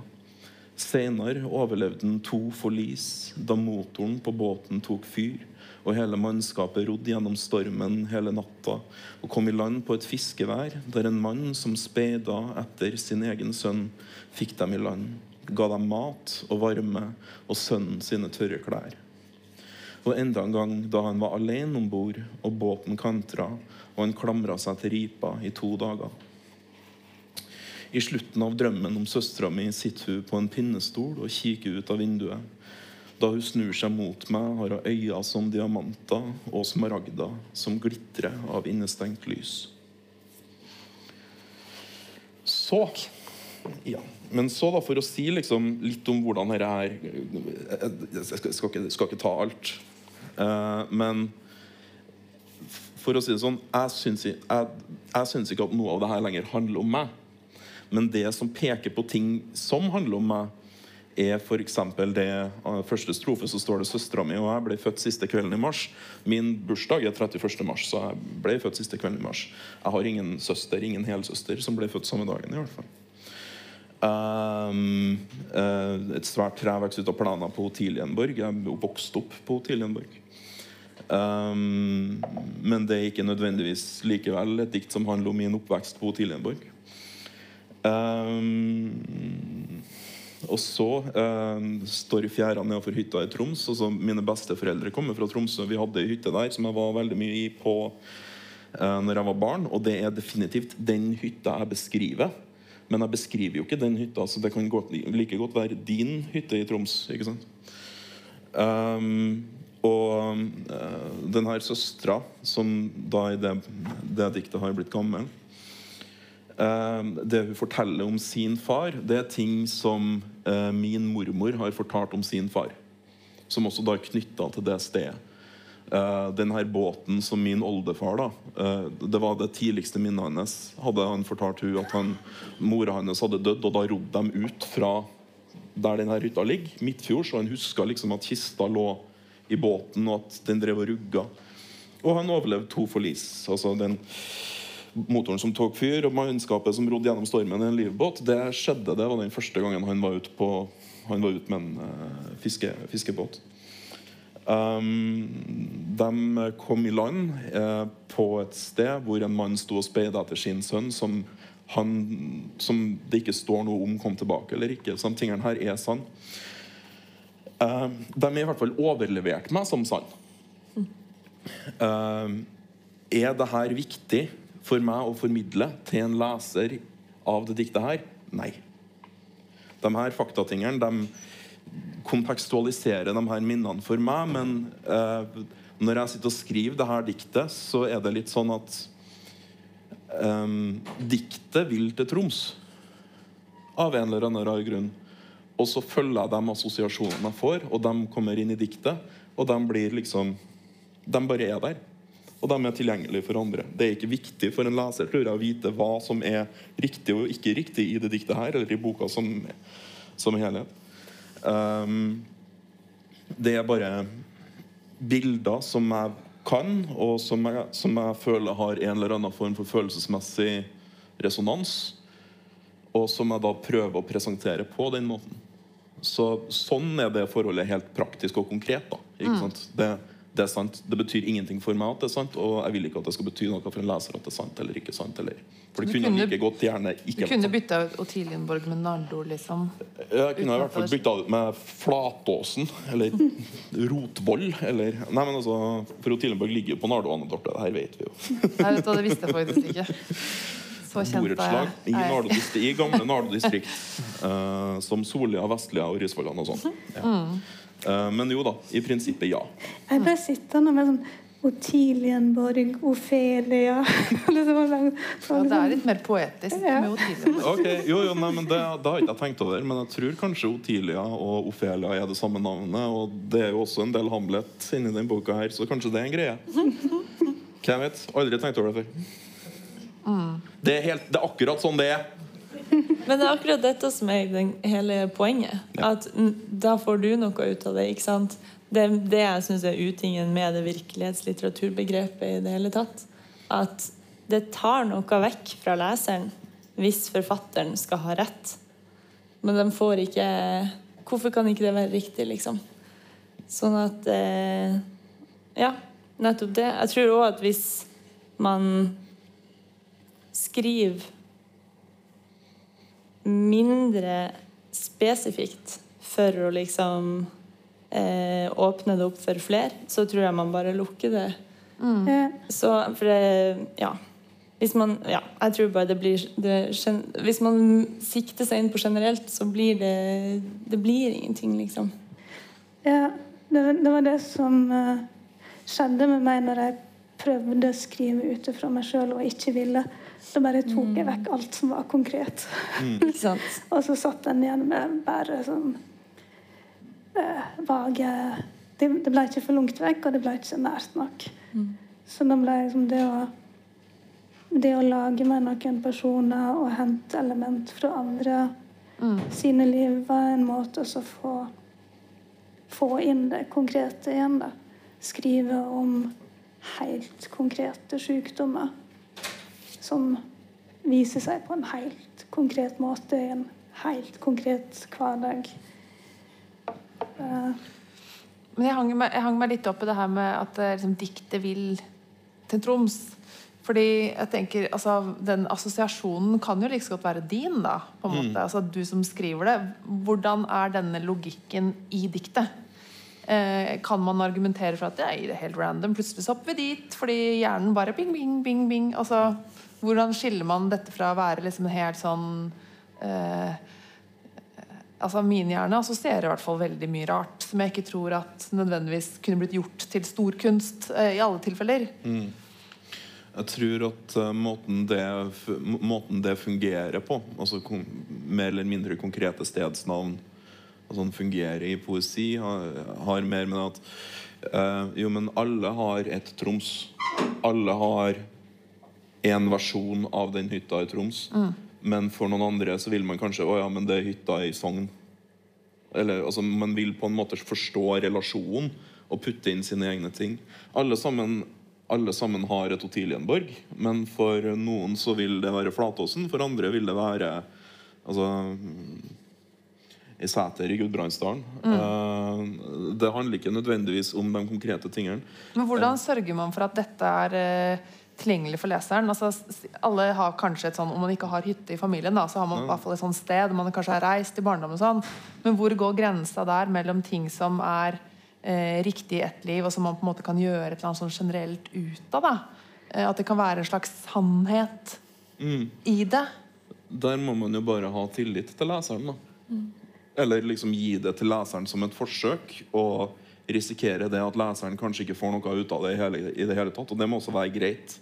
Senere overlevde han to forlis da motoren på båten tok fyr, og hele mannskapet rodde gjennom stormen hele natta og kom i land på et fiskevær der en mann som speida etter sin egen sønn, fikk dem i land, ga dem mat og varme og sønnen sine tørre klær. Og enda en gang da han var alene om bord og båten kantra og han klamra seg til ripa i to dager. I slutten av drømmen om søstera mi sitter hun på en pinnestol og kikker ut av vinduet. Da hun snur seg mot meg, har hun øyne som diamanter og smaragder som glitrer av innestengt lys. Så ja. Men så, da, for å si liksom litt om hvordan dette er Jeg skal, ikke, skal ikke ta alt. Eh, men for å si det sånn Jeg syns, jeg, jeg syns ikke at noe av det her lenger handler om meg. Men det som peker på ting som handler om meg, er f.eks. det uh, første strofe så står det 'Søstera mi og jeg ble født siste kvelden i mars'. Min bursdag er 31. mars, så jeg ble født siste kvelden i mars. Jeg har ingen søster, ingen helsøster, som ble født samme dagen. i hvert fall. Um, uh, et svært tre vokste ut av planer på Otilienborg. Jeg vokste opp på Otilienborg. Um, men det er ikke nødvendigvis likevel et dikt som handler om min oppvekst på Otilienborg. Um, og så eh, står fjæra nedenfor hytta i Troms. Og så mine besteforeldre kommer fra Tromsø. Vi hadde ei hytte der som jeg var veldig mye i på eh, når jeg var barn. Og det er definitivt den hytta jeg beskriver. Men jeg beskriver jo ikke den hytta, så det kan godt, like godt være din hytte i Troms. ikke sant? Um, og uh, den her søstera, som da i det, det diktet har blitt gammel Det hun forteller om sin far, det er ting som uh, min mormor har fortalt om sin far. Som også da er knytta til det stedet. Uh, den her båten som min oldefar da, Det var det tidligste minnet hans. Hadde han fortalt hun at han, mora hans hadde dødd, og da rodde de ut fra der denne hytta ligger, midtfjords. Og han huska liksom at kista lå i båten, og at den drev og rugga. Og han overlevde to forlis. Altså den motoren som tok fyr, og mannskapet som rodde gjennom stormen i en livbåt. Det skjedde, det var den første gangen han var ute ut med en uh, fiske, fiskebåt. Um, de kom i land uh, på et sted hvor en mann sto og speida etter sin sønn, som, han, som, det ikke står noe om kom tilbake eller ikke. Så tingene her er sann. Uh, de er i hvert fall overlevert meg som sann. Uh, er det her viktig for meg å formidle til en leser av det diktet her? Nei. De her faktatingene de kontekstualiserer de her minnene for meg. Men eh, når jeg sitter og skriver det her diktet, så er det litt sånn at eh, Diktet vil til Troms. Av en eller annen rar grunn. Og så følger jeg de assosiasjonene jeg får, og de kommer inn i diktet. Og de blir liksom De bare er der. Og de er tilgjengelige for andre. Det er ikke viktig for en leser tror jeg, å vite hva som er riktig og ikke riktig i det diktet her, eller i boka som, som helhet. Um, det er bare bilder som jeg kan, og som jeg, som jeg, føler har en eller annen form for følelsesmessig resonans. Og som jeg da prøver å presentere på den måten. Så, sånn er det forholdet helt praktisk og konkret. da, ikke mm. det, det er sant. Det betyr ingenting for meg at det er sant, og jeg vil ikke at det skal bety noe for en leser at det er sant eller ikke sant. Eller. For det kunne kunne- like godt gjerne ikke Du kunne bytta ut Otilienborg med Nardo, liksom. Jeg kunne i hvert fall bytta ut med Flatåsen eller Rotvoll. Eller Nei, men altså For Otilienborg ligger jo på Nardo Anne Dorte, det her vet vi jo. Nei, vet du det visste jeg faktisk ikke. Så kjent Borettslag i, Nardo, i gamle Nardo distrikt. Uh, som Solia, Vestlia og Risvollan og sånn. Ja. Mm. Eh, men jo da, i prinsippet ja. Jeg ble sittende med sånn Otilienborg, Ofelia det Ja, det er litt mer poetisk Ja. med Otilienborg. Okay, jo, jo, nei, men det, det har ikke jeg tenkt over. Men jeg tror kanskje Otilia og Ofelia er det samme navnet. Og det er jo også en del Hamlet inni den boka her, så kanskje det er en greie. Hvem vet? Aldri tenkt over det før. Det, er helt, det er akkurat sånn det er. Men det er akkurat dette som er den hele poenget. Ja. At da får du noe ut av det. ikke sant? Det det jeg syns er utingen med det virkelighetslitteraturbegrepet i det hele tatt. At det tar noe vekk fra leseren hvis forfatteren skal ha rett. Men de får ikke Hvorfor kan ikke det være riktig, liksom? Sånn at eh, Ja, nettopp det. Jeg tror òg at hvis man skriver mindre spesifikt for å liksom eh, åpne det opp for flere, så tror jeg man bare lukker det. Mm. Så for det Ja. Hvis man Ja, jeg tror bare det blir det, Hvis man sikter seg inn på generelt, så blir det Det blir ingenting, liksom. Ja, det, var- det var det som eh, skjedde med meg når jeg prøvde å skrive ut fra meg sjøl og ikke ville. Da bare tok jeg vekk alt som var konkret. Ikke sant? Og så satt den igjen med bare sånn eh, vage det, det ble ikke for langt vekk, og det ble ikke nært nok. Så da ble liksom det å det å lage meg noen personer og hente element fra andre sine liv, var en måte å få få inn det konkrete igjen. da. Skrive om helt konkrete sykdommer som viser seg på en helt konkret måte i en helt konkret hverdag. Uh. Men jeg hang, meg, jeg hang meg litt opp i det her med at eh, liksom, diktet vil til Troms. Fordi jeg tenker, altså, Den assosiasjonen kan jo like så godt være din. da, på en måte, altså Du som skriver det. Hvordan er denne logikken i diktet? Eh, kan man argumentere for at det er helt random? Plutselig så hopper vi dit fordi hjernen bare bing, bing, bing, bing. Altså, Hvordan skiller man dette fra å være liksom helt sånn eh, altså Min hjerne assosierer i hvert fall veldig mye rart som jeg ikke tror at nødvendigvis kunne blitt gjort til stor kunst eh, i alle tilfeller. Jeg tror at uh, måten, det, måten det fungerer på, altså mer eller mindre konkrete stedsnavn, sånn fungerer i poesi, har, har mer med at uh, Jo, men alle har et Troms. Alle har én versjon av den hytta i Troms. Men for noen andre så vil man kanskje Å ja, men det er hytta i Sogn. Eller, altså, man vil på en måte forstå relasjonen og putte inn sine egne ting. Alle sammen, alle sammen har et Otilienborg, men for noen så vil det være Flatåsen. For andre vil det være altså, i Sæter i Gudbrandsdalen. Mm. det handler ikke nødvendigvis om de konkrete tingene. Men hvordan sørger man for at dette er eh, tilgjengelig for leseren? Altså, alle har kanskje et sånn, Om man ikke har hytte i familien, da, så har man i hvert fall et sånt sted man kanskje har reist i barndommen. og Sånn. Men hvor går grensa der mellom ting som er eh, riktig i ett liv, og som man på en måte kan gjøre et eller annet sånn generelt ut av? da? Eh, at det kan være en slags sannhet i det? Der må man jo bare ha tillit til leseren. da. Eller liksom gi det til leseren som et forsøk, og risikere det at leseren kanskje ikke får noe ut av det i, hele, i det hele tatt. Og det må også være greit.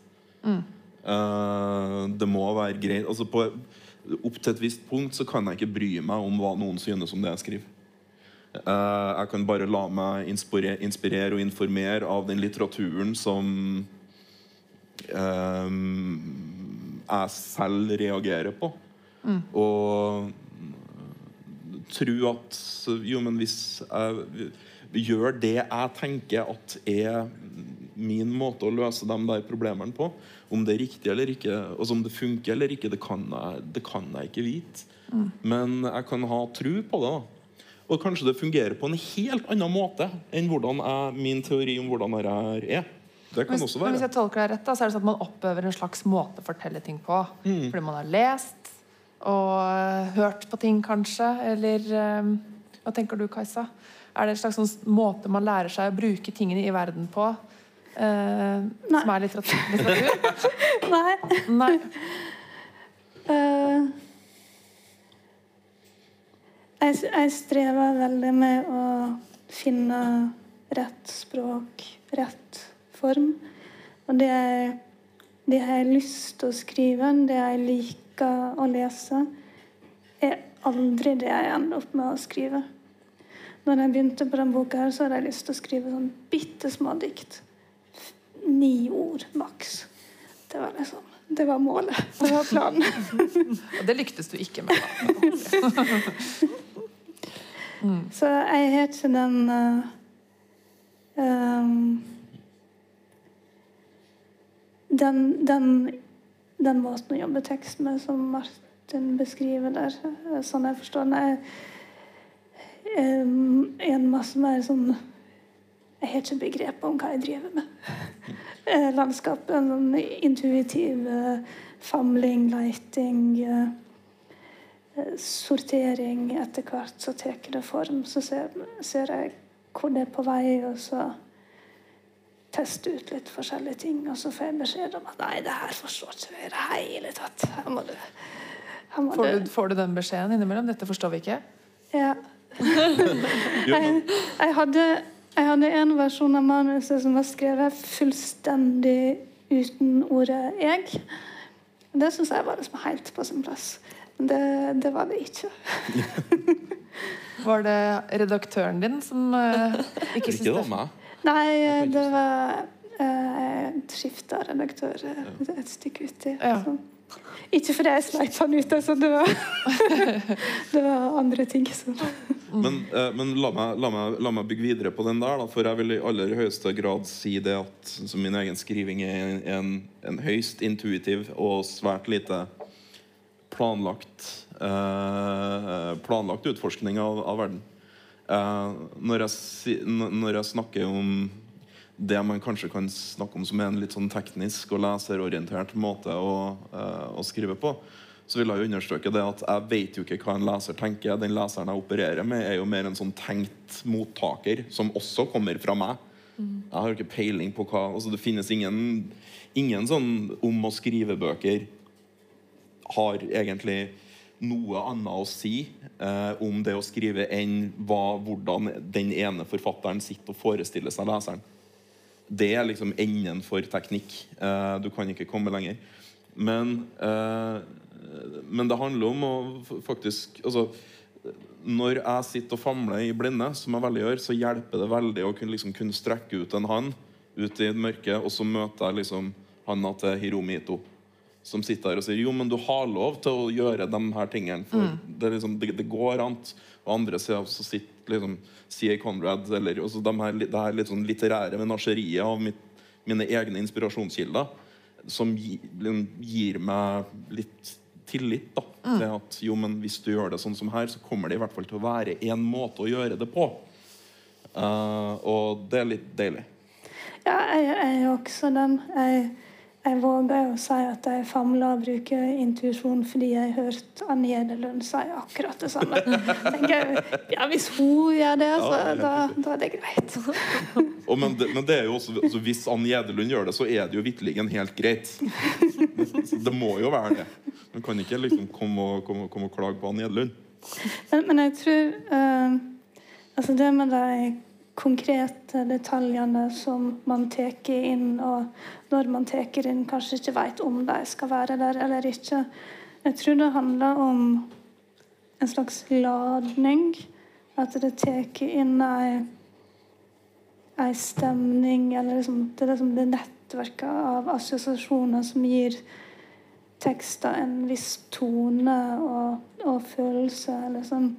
Eh, det må være greit. Altså på, opp til et visst punkt så kan jeg ikke bry meg om hva noen synes om det jeg skriver. Uh, jeg kan bare la meg inspirere, inspirere og informere av den litteraturen som uh, jeg selv reagerer på. Og tro at Jo, men hvis jeg gjør det jeg tenker at er min måte å løse de der problemene på, om det er riktig eller ikke, altså om det funker eller ikke, det kan jeg, det kan jeg ikke vite. Men jeg kan ha tro på det. da Og kanskje det fungerer på en helt annen måte enn hvordan jeg, min teori om hvordan dette er. Det kan hvis, også men hvis jeg tolker deg rett, da, så er det sånn at man oppøver en slags måte å fortelle ting på. Mm. Fordi man har lest og øh, hørt på ting, kanskje. Eller øh, Hva tenker du, Kajsa? Er det en slags sånn måte man lærer seg å bruke tingene i verden på? Nei. som er litteratur? litteratur? Nei. Nei. Uh, jeg, jeg strever veldig med å finne rett språk, rett form. Og det jeg, det jeg lyst til å skrive, det jeg liker å lese, er aldri det jeg ender opp med å skrive. Når jeg begynte på denne boka, her, så hadde jeg lyst til å skrive sånn bitte små dikt. Ni ord maks. Det var liksom Det var målet. Det var planen. Og det lyktes du ikke med. Så jeg har ikke den eh, ehm, den, den, den måten å jobbe tekst med som Martin beskriver der, eh, sånn jeg forstår den, er um, en masse mer sånn Jeg har ikke begrep om hva jeg driver med. Eh, Landskapet. En sånn intuitiv eh, famling, leiting. eh, eh, sortering etter hvert, så tar det form. Så ser, ser jeg hvor det er på vei, og så tester ut litt forskjellige ting. Og så får jeg beskjed om at nei, det her forstår ikke vi i det hele tatt. Her må du, her må Får du, får du den beskjeden innimellom? Dette forstår vi ikke. Ja. Jeg, jeg, hadde, jeg hadde en versjon av manuset som var skrevet fullstendig uten ordet 'jeg'. Det syns jeg var liksom helt på sin plass. Men det, det var det ikke. Var det redaktøren din som uh, ikke syntes det? meg. Nei, det var uh, skifta redaktør et stykke uti. Ja. Ikke fordi jeg sleit han ut, altså. Det var, det var andre ting Så. Men, eh, men la, meg, la, meg, la meg bygge videre på den der, da, for jeg vil i aller høyeste grad si det at min egen skriving er en, en høyst intuitiv og svært lite planlagt eh, planlagt utforskning av, av verden. Eh, når, jeg, når jeg snakker om det man kanskje kan snakke om som en litt sånn teknisk og leserorientert måte å, uh, å skrive på, så vil jeg jo understreke det at jeg vet jo ikke hva en leser tenker. Den leseren jeg opererer med, er jo mer en sånn tenkt mottaker, som også kommer fra meg. Jeg har jo ikke peiling på hva altså Det finnes ingen, ingen sånn om å skrive-bøker har egentlig noe annet å si eh, om det å skrive enn hva, hvordan den ene forfatteren sitter og forestiller seg leseren. Det er liksom enden for teknikk. Uh, du kan ikke komme lenger. Men, uh, men det handler om å faktisk altså, Når jeg sitter og famler i blinde, som jeg veldig gjør, så hjelper det veldig å kunne, liksom, kunne strekke ut en hand ut i mørket, og så møter jeg liksom handa til Hiromi Ito som sitter her og sier jo, men du har lov til å gjøre de her tingene. For det, er liksom, det, det går an. Og andre sier så sitter liksom C.A. Conrad eller også de her, det her litt sånn litterære menasjeriet av mitt, mine egne inspirasjonskilder, som gi, liksom gir meg litt tillit da, til at jo, men hvis du gjør det sånn som her, så kommer det i hvert fall til å være en måte å gjøre det på. Uh, og det er litt deilig. Ja, jeg, er også den. Jeg, jeg våger å si at jeg famler og bruker intuisjon fordi jeg har hørt Anne Gjedelund si akkurat det samme. Tenker jeg, ja, Hvis hun gjør det, så Ja, da, da er det greit. oh, men, det, men det er jo også, altså Hvis Ann Gjedelund gjør det, så er det jo vitterlig helt greit. Det må jo være det. Man kan ikke liksom komme og, komme, komme og klage på Ann Gjedelund. Men, men jeg tror uh, Altså det med de konkrete detaljene som man tar inn, og når man tar inn, kanskje ikke vet om de skal være der eller ikke. Jeg tror det handler om en slags ladning. At det tar inn ei, ei stemning, eller liksom, det er liksom det nettverket av assosiasjoner som gir tekster en viss tone og, og følelse. Eller sånn.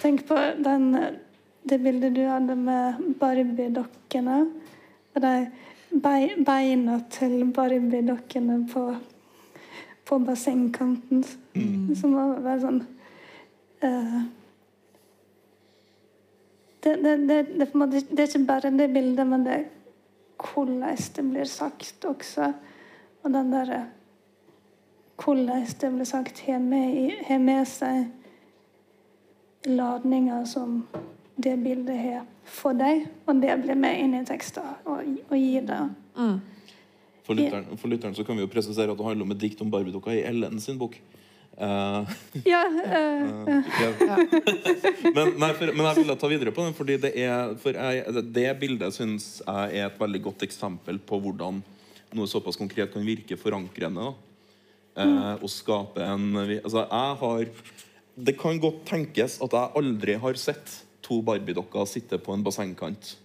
Tenk på den, det bildet du hadde med Barbie-dokkene. Og de beina til Barbie-dokkene på, på bassengkanten. Som var bare sånn uh, det, det, det, det, er det er ikke bare det bildet, men det er hvordan det blir sagt også. Og den derre Hvordan det blir sagt, har med, med seg ladninger som det bildet har for deg, og det blir med inn i teksten og, og gir det. For lytteren, for lytteren så kan vi jo presisere at det handler om et dikt om Barbie-dukka i Ellen sin bok. Uh, Ja, eh, ja. men, nei, for, men jeg ville ta videre på den, fordi det, er, for jeg, det bildet syns jeg er et veldig godt eksempel på hvordan noe såpass konkret kan virke forankrende. Da. Mm. og skape en altså, jeg har, Det kan godt tenkes at jeg aldri har sett to Barbie-dokker sitte på en bassengkant.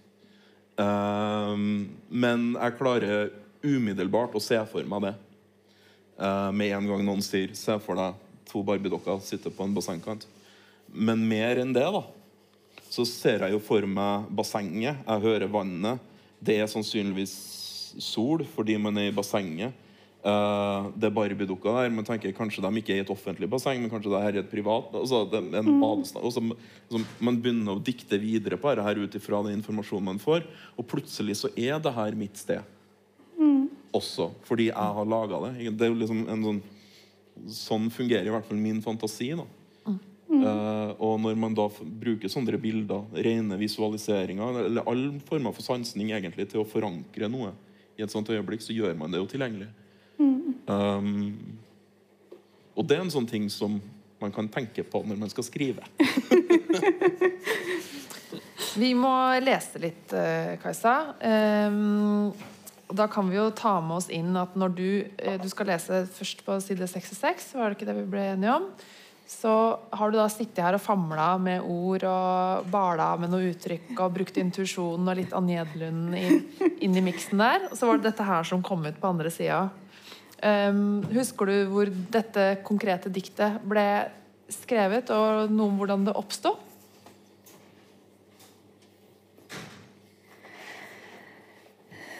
Um, men jeg klarer umiddelbart å se for meg det. Uh, med en gang noen sier 'se for deg to Barbie-dokker sitte på en bassengkant'. Men mer enn det, da, så ser jeg jo for meg bassenget. Jeg hører vannet. Det er sannsynligvis sol fordi man er i bassenget. Eh, det Barbie-dukker der. Man tenker kanskje de ikke er i et offentlig basseng, men kanskje det her er et privat altså det en badestand, Og så, så man begynner å dikte videre på dette her ut ifra den informasjonen man får, og plutselig så er det her mitt sted også, fordi jeg har laga det. Det er jo liksom en sånn Sånn fungerer i hvert fall min fantasi. da. Eh, og når man da bruker sånne bilder, rene visualiseringer, eller alle former for sansning egentlig til å forankre noe i et sånt øyeblikk, så gjør man det jo tilgjengelig. Um, og det er en sånn ting som man kan tenke på når man skal skrive. Vi må lese litt, eh, Kajsa. Um, da kan vi jo ta med oss inn at når du, eh, du skal lese først på side 66, var det ikke det vi ble enige om? Så har du da sittet her og famla med ord og bala med noe uttrykk og brukt intuisjonen og litt av Edlund inn, inn i miksen der. Og så var det dette her som kom ut på andre sida. Ehm, husker du hvor dette konkrete diktet ble skrevet, og noe om hvordan det oppsto?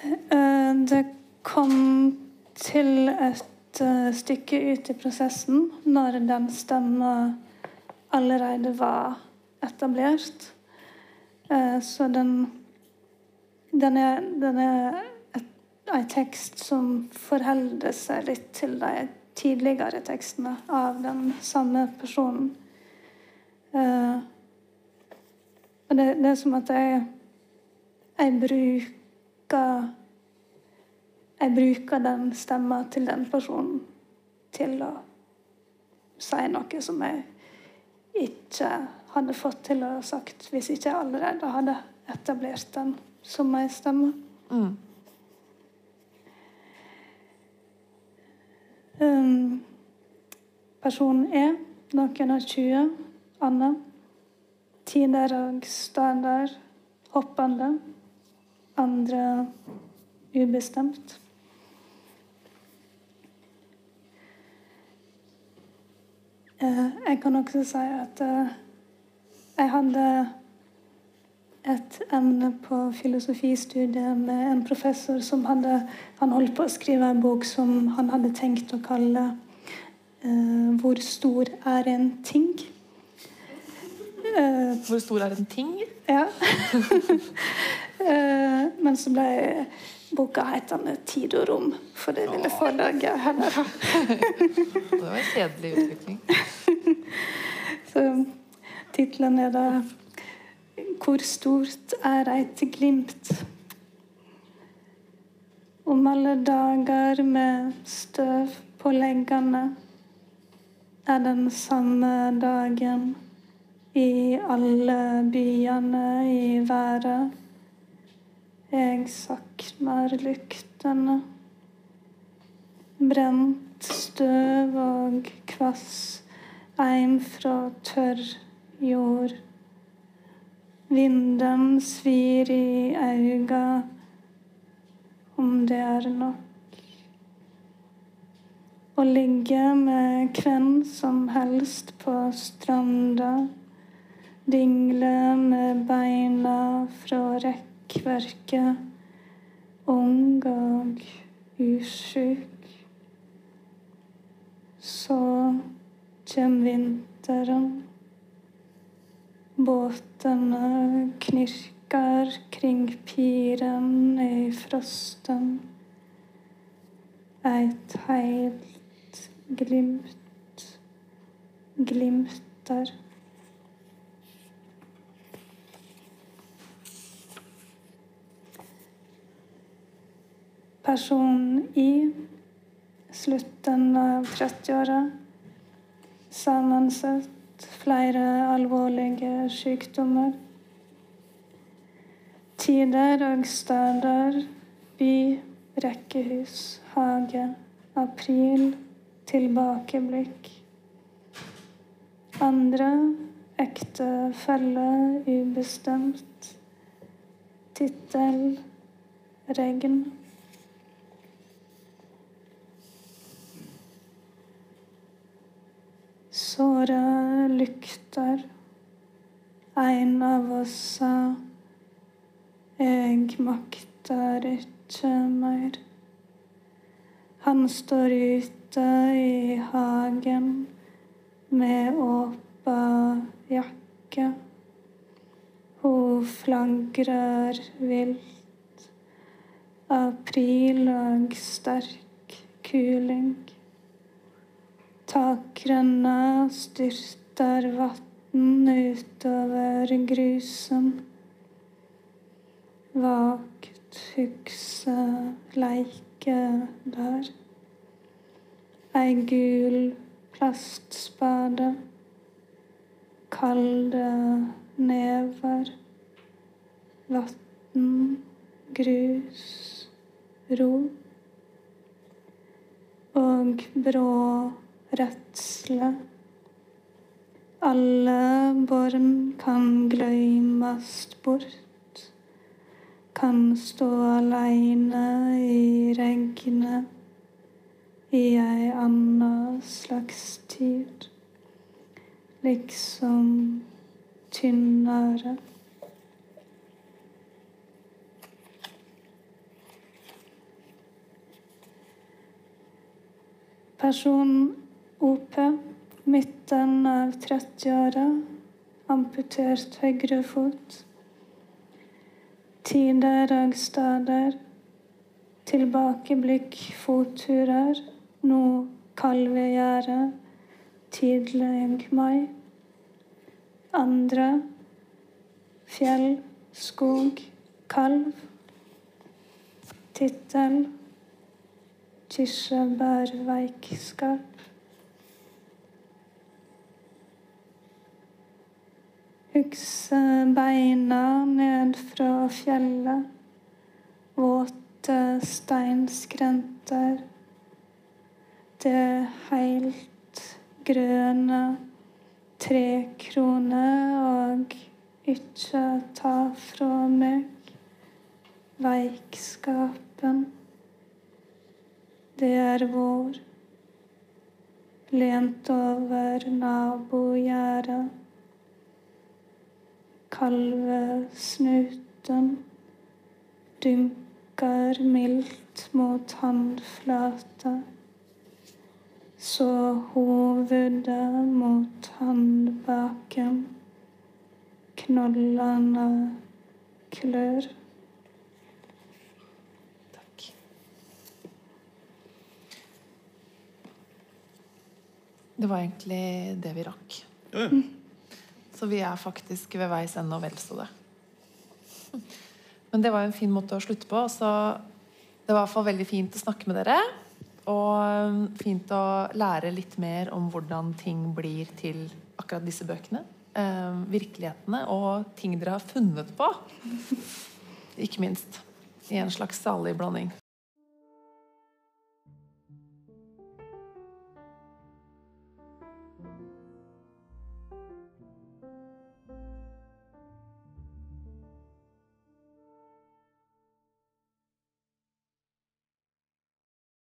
Eh, Det kom til et eh, stykke ut i prosessen når den stemma allerede var etablert. Eh, Så den, den er, den er en tekst som forholder seg litt til de tidligere tekstene av den samme personen. Uh, Og det, det er som at jeg, jeg bruker jeg bruker den stemma til den personen til å si noe som jeg ikke hadde fått til å ha sagt hvis ikke jeg allerede hadde etablert den som ei stemme. Mm. Um, person E, noen av 20. Anna. Tider og der, hoppende. Andre ubestemt. Uh, Jeg kan også si at uh, jeg hadde et emne på filosofistudiet med en professor som hadde Han holdt på å skrive en bok som han hadde tenkt å kalle eh, 'Hvor stor er en ting?' Eh, Hvor stor er en ting? ja. Eh, Men så ble boka hetende 'Tid og rom', for det ville forlaget heller ha. Det var en kjedelig utvikling. Så tittelen er da 'Hvor stort er eit glimt'? Om alle dager med støv på leggene er den samme dagen i alle byene i været. Jeg saknar lyktene. Brent støv og kvass eim fra tørr jord. Vinden svir i auga, om det er nok. Å ligge med hvem som helst på stranda. Dingle med beina fra rekkverket. Ung og usjuk. Så kjem vinteren. Båtene knirker kring piren i frosten. Et heilt glimt glimter. Person i slutten av 30-åra. Flere alvorlige sykdommer. Tider og steder. By, rekkehus, hage. April, tilbakeblikk. Andre ektefelle ubestemt. Tittel regn. Såre lykter. En av oss sa jeg makter ikke mer. Han står ute i hagen med åpa jakke. Hun flagrer vilt. April og sterk kuling. Takrenna styrter vatn utover grusen. Vagt hugse leike der. Ei gul plastspade. Kalde never. Vatn, grus, ro. Og brå redsle. Alle barn kan gløymast bort. Kan stå aleine i regnet i ei anna slags tid. Liksom tynnere. Person OP, midten av 30-åra, amputert høyre fot. Tider og steder, tilbakeblikk, fotturer, nå kalvegjerde, tidlig mai. Andre, fjell, skog, kalv. Tittel kirsebærveikskap. Hugse beina ned fra fjellet. Våte steinskrenter. Det heilt grøne trekroner og ikkje ta fra meg veikskapen. Det er vår, lent over nabogjerdet. Kalvesnuten dynker mildt mot håndflata. Så hovedet mot håndbaken. Knollene klør. Det var egentlig det vi rakk. Ja, ja. Så vi er faktisk ved veis ende og vel så det. Men det var en fin måte å slutte på. Så det var i hvert fall veldig fint å snakke med dere. Og fint å lære litt mer om hvordan ting blir til akkurat disse bøkene. Eh, virkelighetene og ting dere har funnet på. Ikke minst. I en slags salig blanding.